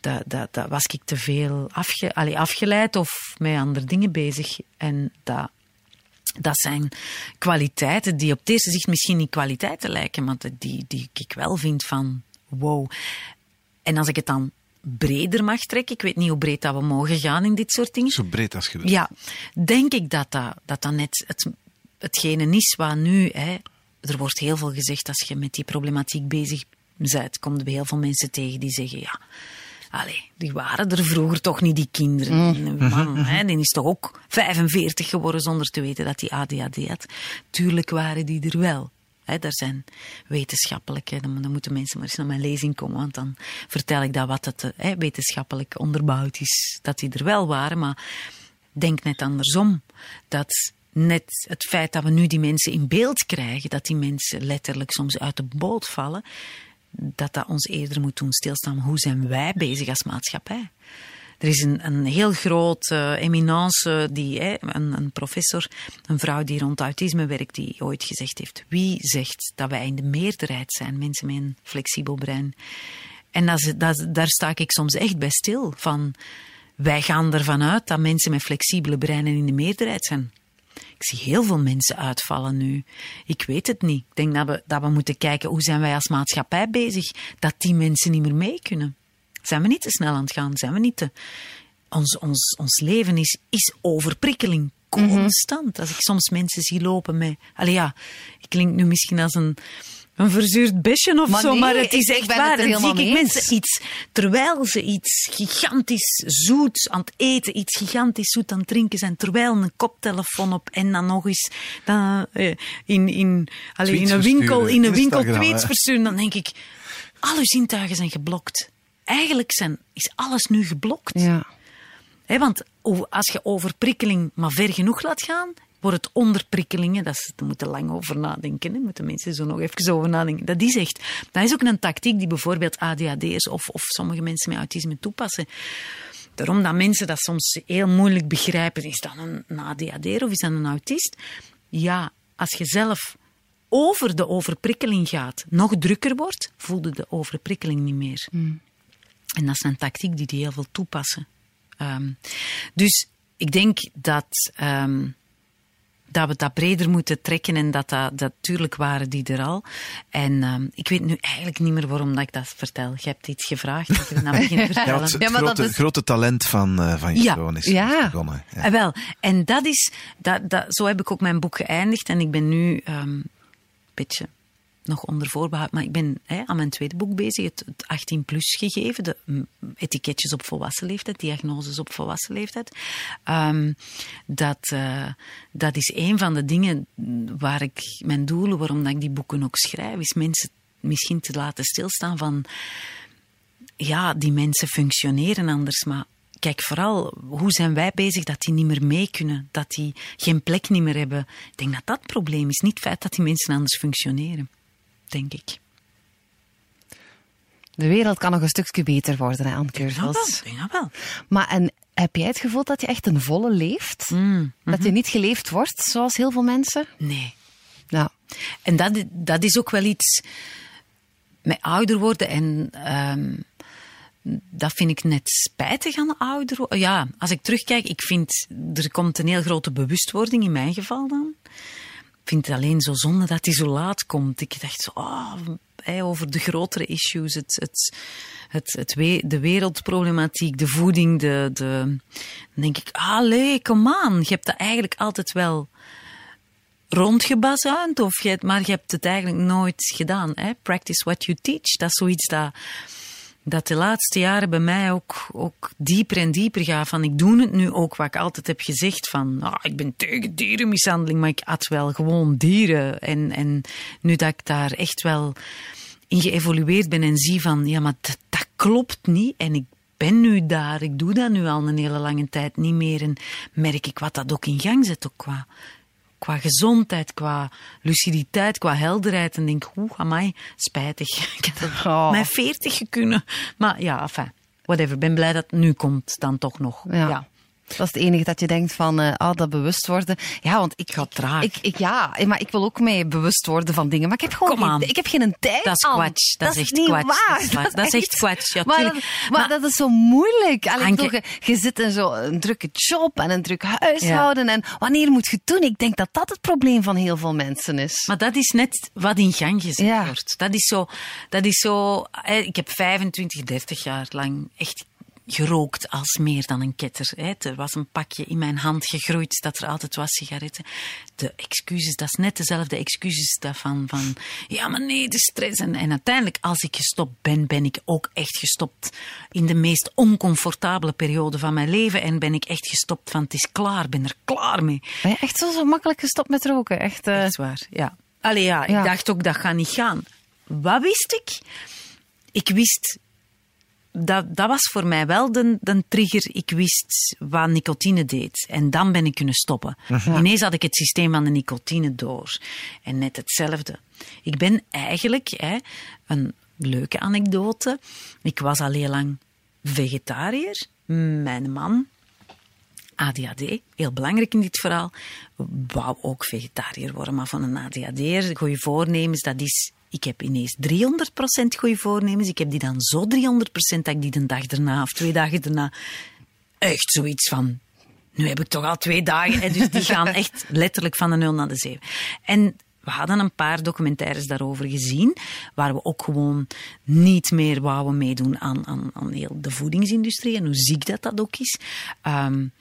dat, dat, dat, was ik te veel afge, allee, afgeleid of met andere dingen bezig. En dat, dat zijn kwaliteiten die op het eerste zicht misschien niet kwaliteiten lijken, maar die, die ik wel vind van wow. En als ik het dan breder mag trekken, ik weet niet hoe breed dat we mogen gaan in dit soort dingen. Zo breed als je wilt. Ja, denk ik dat dat, dat, dat net het, hetgene is wat nu... Hè, er wordt heel veel gezegd als je met die problematiek bezig bent, komt er heel veel mensen tegen die zeggen, ja, Allee, die waren er vroeger toch niet, die kinderen. Mm. Man, *laughs* hè, die is toch ook 45 geworden zonder te weten dat hij ADHD had. Tuurlijk waren die er wel. He, daar zijn wetenschappelijke, dan, moeten mensen maar eens naar mijn lezing komen, want dan vertel ik dat wat het he, wetenschappelijk onderbouwd is, dat die er wel waren. Maar denk net andersom. Dat net het feit dat we nu die mensen in beeld krijgen, dat die mensen letterlijk soms uit de boot vallen, dat dat ons eerder moet doen stilstaan. Hoe zijn wij bezig als maatschappij? Er is een, een heel grote uh, die, hè, een, een, professor, een vrouw die rond autisme werkt, die ooit gezegd heeft: Wie zegt dat wij in de meerderheid zijn, mensen met een flexibel brein? En daar sta ik soms echt bij stil. Van, wij gaan ervan uit dat mensen met flexibele breinen in de meerderheid zijn. Ik zie heel veel mensen uitvallen nu. Ik weet het niet. Ik denk dat we, dat we moeten kijken hoe zijn wij als maatschappij bezig dat die mensen niet meer mee kunnen. Zijn we niet te snel aan het gaan? Zijn we niet te... Ons, ons, ons leven is, is overprikkeling. Constant. Als ik soms mensen zie lopen met... Allee ja, ik klink nu misschien als een een verzuurd besje of zo, maar het is echt waar. Dan zie ik mensen iets, terwijl ze iets gigantisch zoet aan het eten, iets gigantisch zoet aan het drinken zijn, terwijl een koptelefoon op en dan nog eens dan, eh, in, in, allee, in een winkel, in een winkel tweets versturen, dan denk ik, al uw zintuigen zijn geblokt. Eigenlijk zijn, is alles nu geblokt. Ja. want als je overprikkeling maar ver genoeg laat gaan, wordt het onderprikkelingen. Dat is, daar moeten lang over nadenken. Daar moeten mensen zo nog even over nadenken. Dat is echt. Dat is ook een tactiek die bijvoorbeeld ADHD'ers of, of sommige mensen met autisme toepassen. Daarom dat mensen dat soms heel moeilijk begrijpen. Is dat een, een ADHD'er of is dat een autist? Ja, als je zelf over de overprikkeling gaat, nog drukker wordt, voelde de overprikkeling niet meer. Hmm. En dat is een tactiek die die heel veel toepassen. Ehm, dus ik denk dat ehm, dat we dat breder moeten trekken en dat dat, natuurlijk waren die er al. En uh, ik weet nu eigenlijk niet meer waarom dat ik dat vertel. Je hebt iets gevraagd, dat ik nou begin te vertellen. Ja, het, het ja, maar grote, dat is... grote talent van, uh, van je ja. is ja. begonnen. Ja. Uh, wel, en dat is, dat, dat, zo heb ik ook mijn boek geëindigd en ik ben nu um, een beetje nog onder voorbehoud. Maar ik ben hè, aan mijn tweede boek bezig, het, het 18 plus gegeven, de mm, etiketjes op volwassen leeftijd, diagnoses op volwassen leeftijd. Um, dat, uh, dat is een van de dingen waar ik mijn doelen, waarom ik die boeken ook schrijf, is mensen misschien te laten stilstaan van, ja, die mensen functioneren anders, maar kijk vooral, hoe zijn wij bezig dat die niet meer mee kunnen? Dat die geen plek niet meer hebben? Ik denk dat dat het probleem is, niet het feit dat die mensen anders functioneren denk ik. De wereld kan nog een stukje beter worden, hè, Anne Keurvels. Ik denk wel. Maar en, heb jij het gevoel dat je echt een volle leeft? Mm, Dat je niet geleefd wordt, zoals heel veel mensen? Nee. Nou. En dat, dat is ook wel iets met ouder worden en... Um, dat vind ik net spijtig aan ouder worden. Ja, als ik terugkijk, ik vind er komt een heel grote bewustwording in mijn geval dan vind het alleen zo zonde dat hij zo laat komt. Ik dacht zo, oh, over de grotere issues, het, het, het, het de wereldproblematiek, de voeding, de, de, dan denk ik, allee, kom aan, je hebt dat eigenlijk altijd wel rondgebazuind, of je, maar je hebt het eigenlijk nooit gedaan. Hè? Practice what you teach, dat is zoiets dat dat de laatste jaren bij mij ook, ook dieper en dieper gaat. Van ik doe het nu ook wat ik altijd heb gezegd. Van ah, ik ben tegen dierenmishandeling, maar ik had wel gewoon dieren. En, en nu dat ik daar echt wel in geëvolueerd ben en zie van ja, maar dat, dat klopt niet. En ik ben nu daar, ik doe dat nu al een hele lange tijd niet meer. En merk ik wat dat ook in gang zet, ook qua qua gezondheid, qua luciditeit, qua helderheid. En denk, oeh, amai, spijtig. *laughs* Ik had het oh. mijn veertig kunnen. Maar ja, enfin, whatever. Ik ben blij dat het nu komt dan toch nog. ja. Dat is het enige dat je denkt van, uh, ah, dat bewust worden. Ja, want ik ga traag. Ik, ik, ja, maar ik wil ook mee bewust worden van dingen. Maar ik heb gewoon Kom. Geen, ik heb geen tijd Dat is kwats. Dat, dat, is echt niet kwats. Waar. Dat, is, dat is echt kwats. Ja, maar, dat, maar, dat is zo moeilijk. Alleen toch, je, zit in zo'n drukke job en een druk huishouden. En wanneer moet je het doen? Ik denk dat dat het probleem van heel veel mensen is. Maar dat is net wat in gang gezet wordt. Dat is zo, dat is zo, ik heb 25, 30 jaar lang echt gerookt als meer dan een ketter. Hè. Er was een pakje in mijn hand gegroeid dat er altijd was sigaretten. De excuses, dat is net dezelfde excuses daarvan van ja, maar nee, de stress. En, en uiteindelijk, als ik gestopt ben, ben ik ook echt gestopt in de meest oncomfortabele periode van mijn leven. En ben ik echt gestopt van het is klaar, ben er klaar mee. Ben je echt zo, zo makkelijk gestopt met roken? Echt, uh... echt waar, ja. Allee ja, ik dacht ook dat gaat niet gaan. Wat wist ik? Ik wist dat, dat was voor mij wel de, de trigger. Ik wist wat nicotine deed. En dan ben ik kunnen stoppen. Ineens had ik het systeem van de nicotine door. En net hetzelfde. Ik ben eigenlijk, hè, een leuke anekdote. Ik was al heel lang vegetariër. Mijn man, ADHD, heel belangrijk in dit verhaal, wou ook vegetariër worden. Maar van een ADHD'er, goede voornemens, dat is ik heb ineens 300% goede voornemens. Ik heb die dan zo 300% dat ik die de dag erna of twee dagen daarna echt zoiets van. Nu heb ik toch al twee dagen. Dus die gaan *laughs* echt letterlijk van de nul naar de zeven. En we hadden een paar documentaires daarover gezien, waar we ook gewoon niet meer wouden meedoen aan, aan, aan heel de voedingsindustrie en hoe ziek dat dat ook is. Um,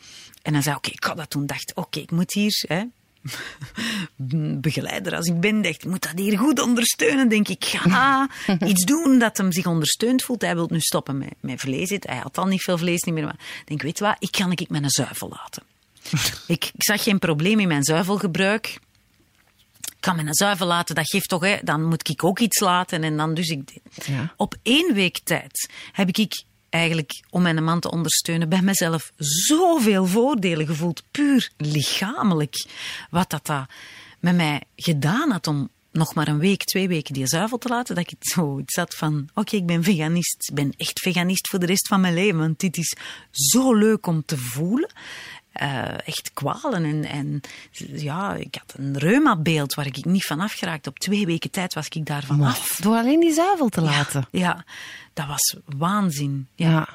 en dan zei ik, oké, ik had dat toen dacht, oké, ik moet hier, hè, *laughs* begeleider als ik ben, dacht, ik moet dat hier goed ondersteunen. Denk ik, ga *laughs* iets doen dat hem zich ondersteund voelt. Hij wil nu stoppen met, met vlees eten. Hij had al niet veel vlees niet meer. Maar ik denk, weet je wat, ik kan ik mijn zuivel laten. *laughs* ik, ik zag geen probleem in mijn zuivelgebruik. Ik kan mijn zuivel laten, dat geeft toch, hè, dan moet ik ook iets laten. En dan dus ik, ja. op één week tijd heb ik eigenlijk om mijn man te ondersteunen bij mezelf zoveel voordelen gevoeld, puur lichamelijk. Wat dat, dat met mij gedaan had om nog maar een week, twee weken die zuivel te laten, dat ik zo iets had van, oké, ik ben veganist. Ik ben echt veganist voor de rest van mijn leven, want dit is zo leuk om te voelen. Uh, echt kwalen. En, en ja, ik had een reumabeeld waar ik niet van afgeraakt. Op twee weken tijd was ik daarvan maar, af. Door alleen die zuivel te laten? Ja, dat was waanzin. ja.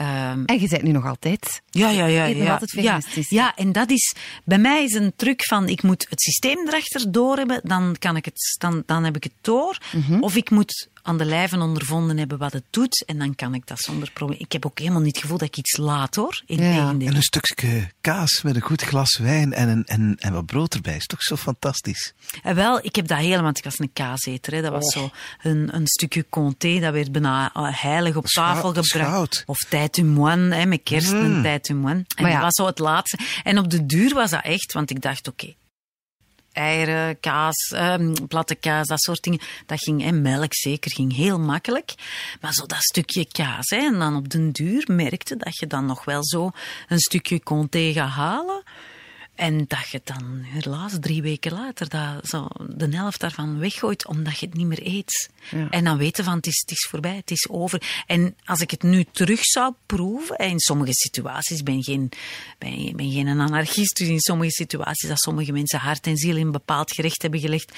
Um, en je bent nu nog altijd. Ja, ja, ja. ja, altijd. Ja, ja, en dat is, bij mij is een truc van, ik moet het systeem erachter door hebben, dan, kan ik het, dan, dan heb ik het door. Mm Of ik moet aan de lijven ondervonden hebben wat het doet. En dan kan ik dat zonder probleem. Ik heb ook helemaal niet het gevoel dat ik iets laat hoor. In ja. En een stukje kaas met een goed glas wijn en, een, en, en wat brood erbij. Is toch zo fantastisch? En eh, wel, ik heb dat helemaal. Ik was een kaaseter. Hè. Dat was oh. zo een, een stukje comté. Dat werd bijna eh, heilig op tafel gebracht. Of tijd moine, met kerst mm. en tijd moine. En ja. dat was zo het laatste. En op de duur was dat echt, want ik dacht, oké, eieren, kaas, eh, platte kaas, dat soort dingen. Dat ging, en melk zeker, ging heel makkelijk. Maar zo dat stukje kaas, hè, en dan op den duur merkte dat je dan nog wel zo een stukje kon tegenhalen. En dat je dan helaas drie weken later dat zo de helft daarvan weggooit omdat je het niet meer eet. Ja. En dan weten van het is, het is voorbij, het is over. En als ik het nu terug zou proeven, in sommige situaties ben geen, ben, ben geen anarchist, dus in sommige situaties dat sommige mensen hart en ziel in een bepaald gerecht hebben gelegd,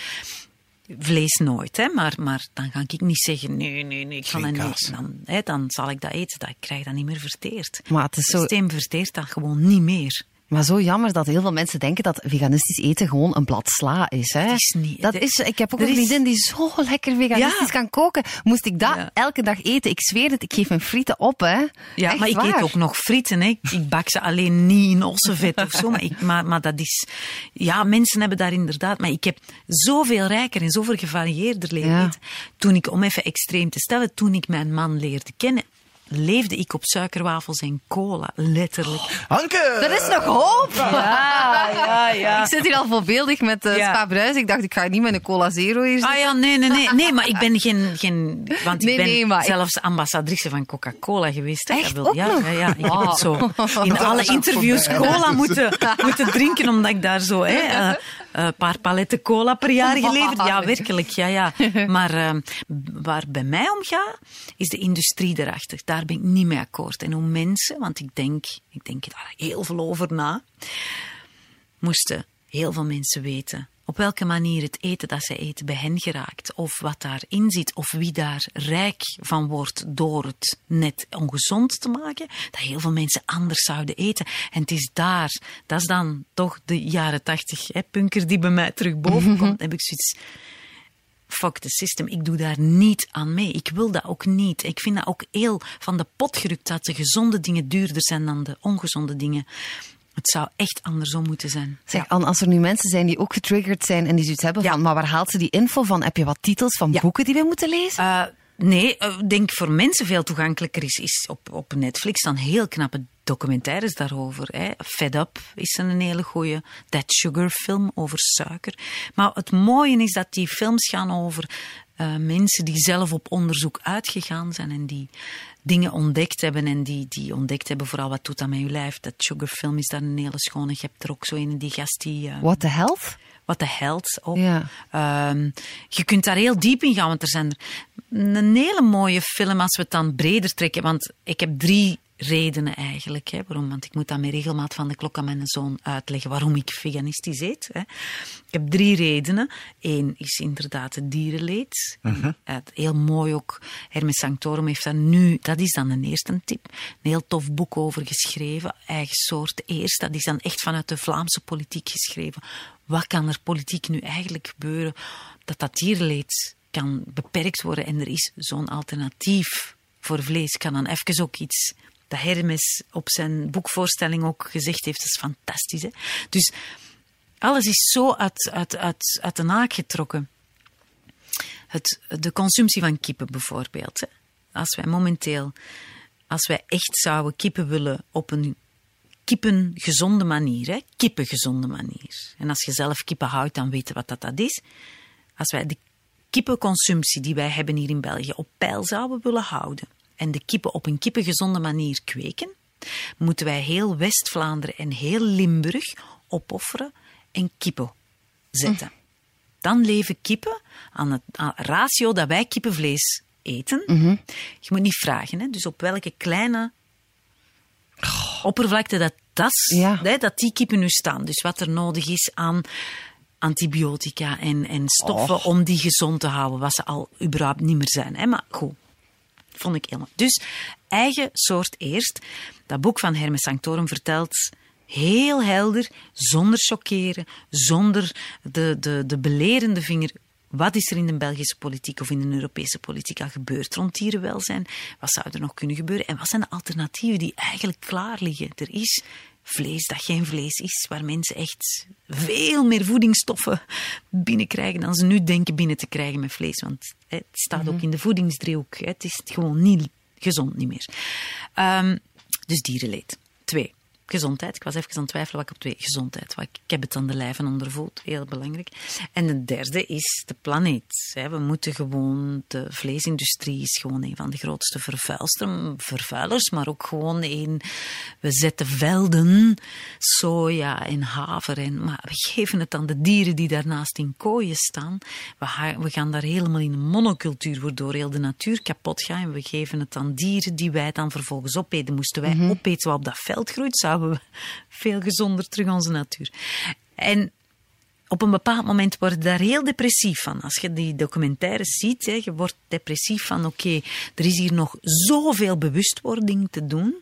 vlees nooit, hè, maar, maar dan ga ik niet zeggen, nee, nee, nee, ik ga dat niet. Dan, hè, dan zal ik dat eten, dat, ik krijg dat niet meer verteerd. Maar het, is zo... het systeem verteert dat gewoon niet meer. Maar zo jammer dat heel veel mensen denken dat veganistisch eten gewoon een blad sla is. Hè? Dat is niet. Dat is, ik heb ook een vriendin die zo lekker veganistisch kan koken. Moest ik dat elke dag eten? Ik zweer het, ik geef mijn frieten op. Hè? Ja, maar ik eet ook nog frieten. Hè. Ik bak ze alleen niet in ossenvet of zo. Maar, ik, maar, maar dat is... Ja, mensen hebben daar inderdaad... Maar ik heb zoveel rijker en zoveel gevarieerder leren. Toen ik, om even extreem te stellen, toen ik mijn man leerde kennen leefde ik op suikerwafels en cola, letterlijk. *gasps* Hanke! Er is nog hoop! Ja, ja, ja. Ik zit hier al voorbeeldig met uh, ja. Spa Bruis. Ik dacht, ik ga niet met een cola zero hier Ah ja, nee, nee, nee. Nee, maar ik ben *laughs* geen... geen want ik ben nee, zelfs ik... ambassadrice van Coca-Cola geweest. Echt? Wil, ja, ja, ja, ik heb het zo *laughs* in alle interviews cola *laughs* moeten, moeten drinken, omdat ik daar zo... Hè, uh, een paar paletten cola per jaar geleverd. Ja, werkelijk. Ja, ja. Maar uh, waar bij mij om gaat, is de industrie erachter. Daar ben ik niet mee akkoord. En hoe mensen, want ik denk, ik denk daar heel veel over na, moesten heel veel mensen weten op welke manier het eten dat ze eten bij hen geraakt, of wat daarin zit, of wie daar rijk van wordt door het net ongezond te maken, dat heel veel mensen anders zouden eten. En het is daar, dat is dan toch de jaren tachtig, punker die bij mij terug boven *laughs* komt, mm heb ik zoiets fuck the system. Ik doe daar niet aan mee. Ik wil dat ook niet. Ik vind dat ook heel van de pot gerukt dat de gezonde dingen duurder zijn dan de ongezonde dingen. Het zou echt andersom moeten zijn. Zeg, ja. als er nu mensen zijn die ook getriggerd zijn en die zoiets hebben van, maar waar haalt ze die info van? Heb je wat titels van boeken die we moeten lezen? Uh, nee, ik uh, denk voor mensen veel toegankelijker is, is op, op Netflix dan heel knappe documentaires daarover. Hè. Fed Up is een hele goeie. That Sugar film over suiker. Maar het mooie is dat die films gaan over uh, mensen die zelf op onderzoek uitgegaan zijn en die dingen ontdekt hebben en die, die ontdekt hebben vooral wat doet dat met je lijf. Dat sugarfilm is daar een hele schone. Je hebt er ook zo een die gast die... Uh, What the Health? What the Health ook. Um, je kunt daar heel diep in gaan, want er zijn er een hele mooie film als we het dan breder trekken. Want ik heb drie redenen eigenlijk. Hè, waarom? Want ik moet dan met regelmaat van de klok aan mijn zoon uitleggen waarom ik veganistisch eet. Hè. Ik heb drie redenen. Eén is inderdaad het dierenleed. Uh -huh. Heel mooi ook. Hermes Sanctorum heeft daar nu, dat is dan een eerste tip, een heel tof boek over geschreven. Eigen soort eerst. Dat is dan echt vanuit de Vlaamse politiek geschreven. Wat kan er politiek nu eigenlijk gebeuren dat dat dierenleed kan beperkt worden en er is zo'n alternatief voor vlees. Kan dan even ook iets dat Hermes op zijn boekvoorstelling ook gezegd heeft, is fantastisch. Hè? Dus alles is zo uit, uit, uit, uit de naak getrokken. Het, de consumptie van kippen bijvoorbeeld. Hè? Als wij momenteel, als wij echt zouden kippen willen op een kippengezonde manier, hè? kippengezonde manier. En als je zelf kippen houdt, dan weten wat dat, dat is. Als wij de kippenconsumptie die wij hebben hier in België op peil zouden willen houden, en de kippen op een kippengezonde manier kweken, moeten wij heel West-Vlaanderen en heel Limburg opofferen en kippen zetten. Mm. Dan leven kippen aan het ratio dat wij kippenvlees eten. Mm -hmm. Je moet niet vragen, hè? dus op welke kleine oppervlakte dat, dat, ja. hè, dat die kippen nu staan. Dus wat er nodig is aan antibiotica en, en stoffen oh. om die gezond te houden, wat ze al überhaupt niet meer zijn. Hè? Maar goed, vond ik helemaal. Dus eigen soort eerst. Dat boek van Hermes Sanctorum vertelt heel helder, zonder chockeren, zonder de, de, de belerende vinger. Wat is er in de Belgische politiek of in de Europese politiek al gebeurd rond dierenwelzijn? Wat zou er nog kunnen gebeuren? En wat zijn de alternatieven die eigenlijk klaar liggen? Er is vlees dat geen vlees is, waar mensen echt veel meer voedingsstoffen binnenkrijgen dan ze nu denken binnen te krijgen met vlees. Want hè, het staat ook mhm. in de voedingsdriehoek. Hè. Het is gewoon niet gezond niet meer. Um, dus dierenleed. Twee gezondheid. Ik was even aan het twijfelen wat ik op twee. Gezondheid. Ik heb het aan de lijf en ondervoed. Heel belangrijk. En de derde is de planeet. We moeten gewoon... De vleesindustrie is gewoon een van de grootste vervuilers. Maar ook gewoon een... We zetten velden, soja en haver. En, maar we geven het aan de dieren die daarnaast in kooien staan. We gaan daar helemaal in een monocultuur, waardoor heel de natuur kapot gaat. En we geven het aan dieren die wij dan vervolgens opeten. Moesten wij mm opeten wat op dat veld groeit, we veel gezonder terug onze natuur. En op een bepaald moment word je daar heel depressief van. Als je die documentaires ziet, hè, je wordt depressief van oké, okay, er is hier nog zoveel bewustwording te doen.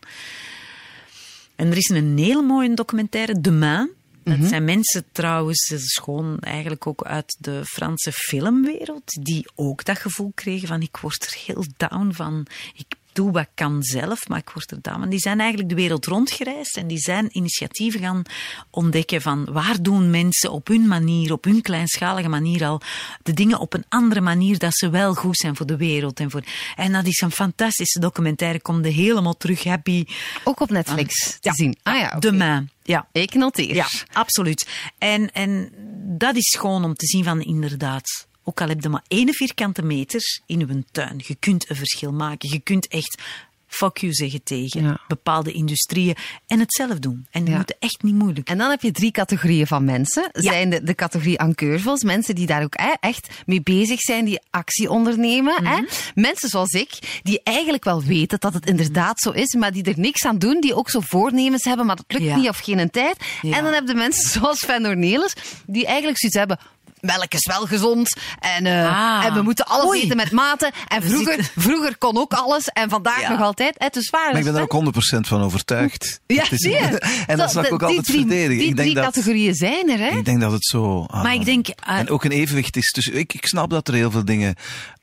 En er is een hele mooie documentaire, De Maan. Dat mhm. zijn mensen trouwens, dat is gewoon eigenlijk ook uit de Franse filmwereld, die ook dat gevoel kregen van ik word er heel down van. Ik doe wat kan zelf, maar ik word er down. Die zijn eigenlijk de wereld rondgereisd en die zijn initiatieven gaan ontdekken van waar doen mensen op hun manier, op hun kleinschalige manier al de dingen op een andere manier dat ze wel goed zijn voor de wereld. En, voor... en dat is een fantastische documentaire, komt helemaal terug happy. Ook op Netflix te zien. Ah ja, De maan. Ja. Ik noteer. Ja, absoluut. En, en dat is gewoon om te zien van inderdaad, ook al heb je maar één vierkante meter in uw tuin, je kunt een verschil maken. Je kunt echt fuck you zeggen tegen bepaalde industrieën en het zelf doen. En die ja. moeten echt niet moeilijk. En dan heb je drie categorieën van mensen. Zijn de, de categorie enqueurvels, mensen die daar ook echt mee bezig zijn, die actie ondernemen. Mhm. Mensen zoals ik, die eigenlijk wel weten dat het inderdaad zo is, maar die er niks aan doen, die ook zo voornemens hebben, maar dat lukt niet of geen tijd. En dan heb je mensen zoals Van Ornelis, die eigenlijk zoiets hebben, melk is wel gezond. En, uh, en we moeten alles eten met mate. En vroeger, vroeger kon ook alles. En vandaag nog altijd. Het is waar. Maar ik ben er ook 100% van overtuigd. Ja, zie je. *laughs* en dat zal ik ook altijd drie, verdedigen. Die ik denk drie dat, categorieën zijn er, hè? Ik denk dat het zo... Ah, maar ik denk... Uh, en ook een evenwicht is. Dus ik, ik snap dat er heel veel dingen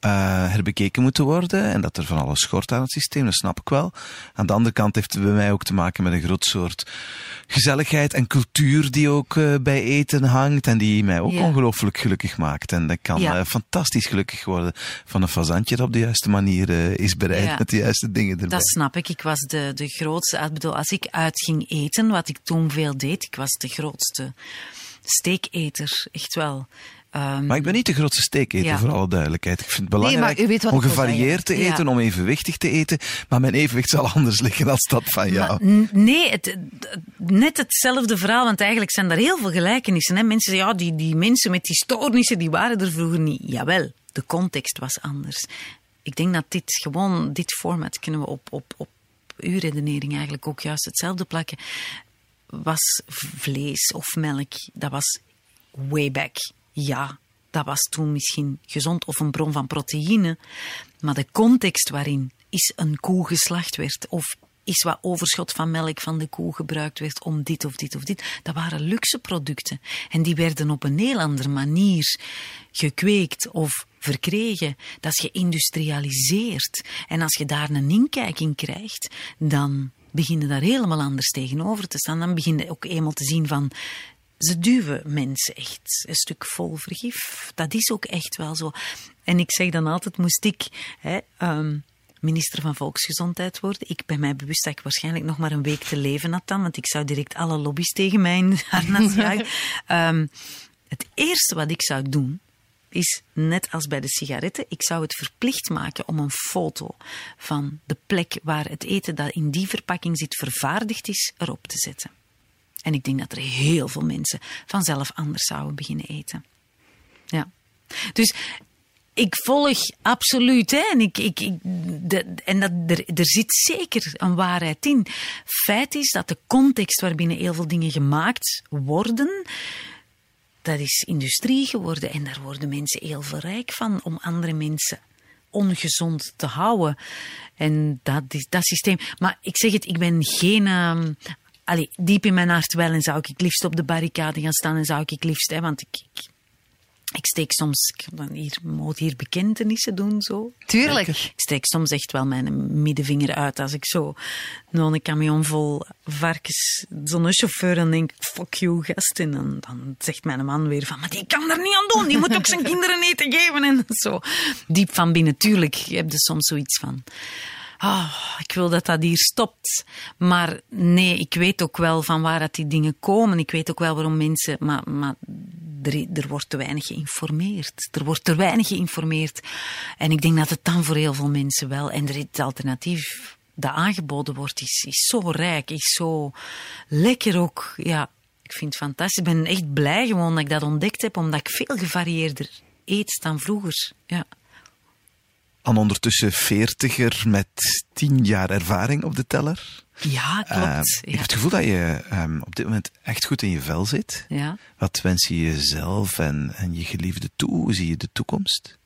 uh, herbekeken moeten worden. En dat er van alles schort aan het systeem. Dat snap ik wel. Aan de andere kant heeft het bij mij ook te maken met een groot soort gezelligheid en cultuur die ook uh, bij eten hangt. En die mij ook ja. ongelooflijk gelukkig maakt. En dat kan ja. uh, fantastisch gelukkig worden van een fazantje dat op de juiste manier is bereid ja. met de juiste dingen erbij. Dat snap ik. Ik was de, de grootste. Ik bedoel, als ik uit ging eten, wat ik toen veel deed, ik was de grootste steeketer. Echt wel. Um, maar ik ben niet de grootste steeketer, ja. voor alle duidelijkheid. Ik vind het belangrijk nee, om gevarieerd te eten, ja. om evenwichtig te eten. Maar mijn evenwicht zal anders liggen dan dat van jou. Maar, nee, het, net hetzelfde verhaal, want eigenlijk zijn er heel veel gelijkenissen. Hè? Mensen zeggen, ja, die, die mensen met die stoornissen, die waren er vroeger niet. Jawel, de context was anders. Ik denk dat dit gewoon, dit format kunnen we op, op, op uw redenering eigenlijk ook juist hetzelfde plakken. Was vlees of melk, dat was way back ja, dat was toen misschien gezond of een bron van proteïne, maar de context waarin is een koe geslacht werd of is wat overschot van melk van de koe gebruikt werd om dit of dit of dit. Dat waren luxe producten. En die werden op een heel andere manier gekweekt of verkregen. Dat is geïndustrialiseerd. En als je daar een inkijk in krijgt, dan begin je daar helemaal anders tegenover te staan. Dan begin je ook eenmaal te zien van ze duwen mensen echt een stuk vol vergif. Dat is ook echt wel zo. En ik zeg dan altijd, moest ik hè, um, minister van Volksgezondheid worden. Ik ben mij bewust dat ik waarschijnlijk nog maar een week te leven had dan, want ik zou direct alle lobby's tegen mij in *laughs* harnas um, het eerste wat ik zou doen, is net als bij de sigaretten, ik zou het verplicht maken om een foto van de plek waar het eten dat in die verpakking zit vervaardigd is, erop te zetten. En ik denk dat er heel veel mensen vanzelf anders zouden beginnen eten. Ja. Dus ik volg absoluut. Hè? En, ik, ik, de, en dat, er, er zit zeker een waarheid in. Feit is dat de context waarbinnen heel veel dingen gemaakt worden. Dat is industrie geworden en daar worden mensen heel veel rijk van om andere mensen ongezond te houden. En dat, dat systeem. Maar ik zeg het, ik ben geen um, allee, diep in mijn hart wel en zou ik liefst op de barricade gaan staan en zou ik liefst, hè, want ik, ik, ik steek soms, ik dan hier, moet hier bekentenissen doen zo. Tuurlijk. Ik steek soms echt wel mijn middenvinger uit als ik zo nog een camion vol varkens, zo'n chauffeur en denk, fuck you gast. En dan, dan zegt mijn man weer van, maar die kan er niet aan doen, die moet ook zijn kinderen eten geven en zo. Diep van binnen, tuurlijk heb je soms zoiets van oh, ik wil dat dat hier stopt. Maar nee, ik weet ook wel van waar dat die dingen komen. Ik weet ook wel waarom mensen, maar, maar er, wordt te weinig geïnformeerd. Er wordt te weinig geïnformeerd. En ik denk dat het dan voor heel veel mensen wel, en er het alternatief dat aangeboden wordt, is, is zo rijk, is zo lekker ook. Ja, ik vind het fantastisch. Ik ben echt blij gewoon dat ik dat ontdekt heb, omdat ik veel gevarieerder eet dan vroeger. Ja. An ondertussen veertiger met tien jaar ervaring op de teller. Ja, klopt. Uh, ik heb het gevoel dat je um, op dit moment echt goed in je vel zit. Ja. Wat wens je jezelf en, en je geliefde toe? Hoe zie je de toekomst?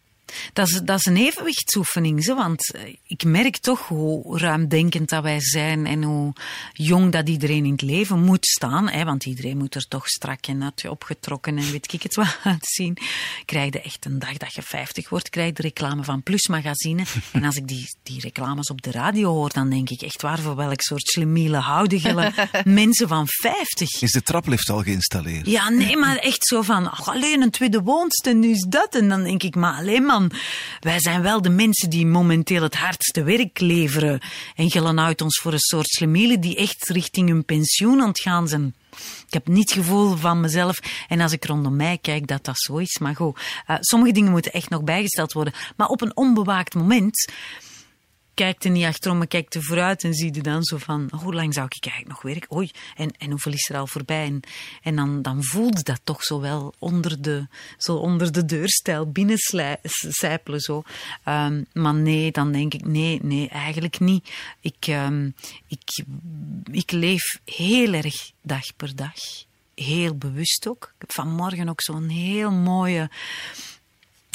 Dat is, dat is een evenwichtsoefening, zo, want eh, ik merk toch hoe ruimdenkend dat wij zijn en hoe jong dat iedereen in het leven moet staan. Hè, want iedereen moet er toch strak en nat opgetrokken en weet ik het wat *laughs* uitzien. Krijg je echt een dag dat je 50 wordt, krijg je de reclame van Plus Magazine. *laughs* En als ik die, die reclames op de radio hoor, dan denk ik echt waar voor welk soort slimiele houden *laughs* mensen van 50. Is de traplift al geïnstalleerd? Ja, nee, maar echt zo van, alleen een tweede woonst en nu is dat. En dan denk ik, maar alleen wij zijn wel de mensen die momenteel het hardste werk leveren. En gillen uit ons voor een soort slemielen die echt richting hun pensioen aan het gaan zijn. Ik heb niet het gevoel van mezelf, en als ik rondom mij kijk, dat dat zo is. Maar goed, uh, sommige dingen moeten echt nog bijgesteld worden. Maar op een onbewaakt moment kijkt er niet achterom, maar kijkt er vooruit en zie je dan zo van, hoe lang zou ik eigenlijk nog werken? Oei, en, en hoeveel is er al voorbij? En, en dan, dan voelde dat toch zo wel onder de, zo onder de deurstijl binnensijpelen zo. Um, maar nee, dan denk ik, nee, nee, eigenlijk niet. Ik, um, ik, ik leef heel erg dag per dag. Heel bewust ook. Ik heb vanmorgen ook zo'n heel mooie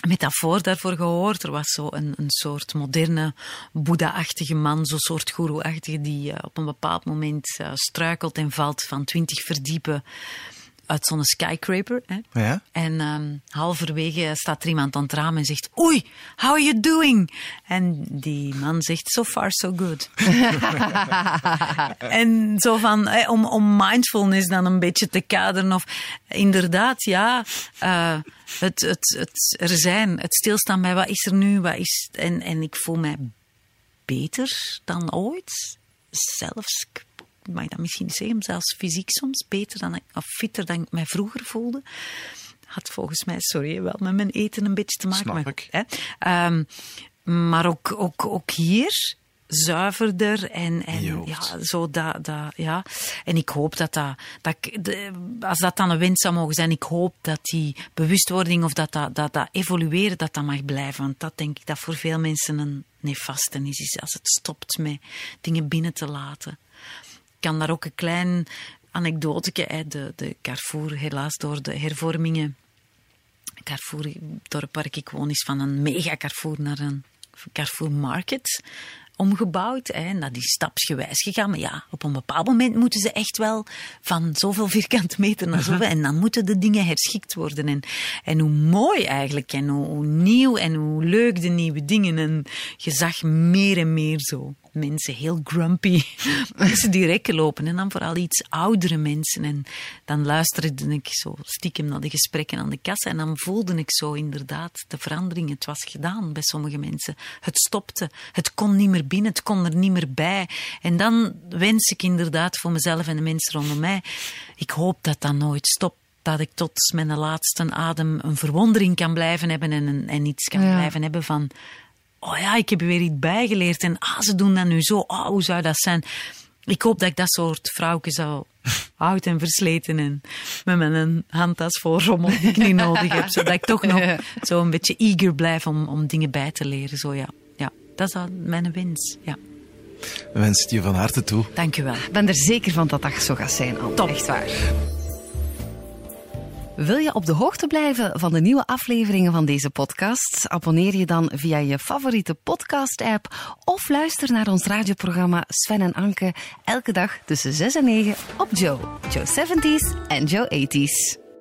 metafoor daarvoor gehoord. Er was zo een, een soort moderne Boeddha-achtige man, zo'n soort guru-achtige, die uh, op een bepaald moment uh, struikelt en valt van twintig verdiepen uit zo'n skyscraper. Hè? Ja? En um, halverwege staat er iemand aan het raam en zegt: Oei, how are you doing? En die man zegt: So far, so good. *laughs* en zo van, om, om mindfulness dan een beetje te kaderen. Of inderdaad, ja, uh, het, het, het er zijn, het stilstaan bij wat is er nu, wat is. En, en ik voel mij beter dan ooit. Zelfs mag dat misschien zeggen, zelfs fysiek soms beter dan ik, of fitter dan ik mij vroeger voelde. Had volgens mij, sorry, wel met mijn eten een beetje te maken. Snap maar, ik. Hè, um, maar ook, ook, ook hier zuiverder en, en ja, zo dat, dat, ja. En ik hoop dat dat, dat de, als dat dan een wens zou mogen zijn, ik hoop dat die bewustwording of dat dat, dat, dat evolueren, dat dat mag blijven. Want dat denk ik dat voor veel mensen een nefaste is, is als het stopt met dingen binnen te laten kan daar ook een klein anekdote, de, de Carrefour, helaas door de hervormingen. Carrefour, het dorp waar ik woon, is van een mega Carrefour naar een Carrefour Market omgebouwd. Hè, en dat is stapsgewijs gegaan. Maar ja, op een bepaald moment moeten ze echt wel van zoveel vierkante meter naar zoveel. En dan moeten de dingen herschikt worden. En, en hoe mooi eigenlijk. En hoe, hoe nieuw en hoe leuk de nieuwe dingen. En je zag meer en meer zo mensen, heel grumpy *laughs* mensen die rekken lopen. En dan vooral iets oudere mensen. En dan luisterde ik zo stiekem naar de gesprekken aan de kassa. En dan voelde ik zo inderdaad de verandering. Het was gedaan bij sommige mensen. Het stopte. Het kon niet meer binnen. Het kon er niet meer bij. En dan wens ik inderdaad voor mezelf en de mensen rondom mij. Ik hoop dat dat nooit stopt dat ik tot mijn laatste adem een verwondering kan blijven hebben en, en iets kan ja. blijven hebben van oh ja, ik heb weer iets bijgeleerd. En ah, ze doen dat nu zo. Oh, hoe zou dat zijn? Ik hoop dat ik dat soort vrouwke zou *laughs* oud en versleten en met mijn handtas vol rommel die ik niet nodig heb. Zodat ik toch nog *laughs* zo een beetje eager blijf om, om dingen bij te leren. Zo ja. ja, dat is mijn wens. Ja. We wensen het je van harte toe. Dank je wel. Ik ben er zeker van dat dat zo gaat zijn, Anne. Top. Echt waar. Wil je op de hoogte blijven van de nieuwe afleveringen van deze podcast? Abonneer je dan via je favoriete podcast-app of luister naar ons radioprogramma Sven en Anke elke dag tussen 6 en 9 op Joe, Joe 70s en Joe 80s.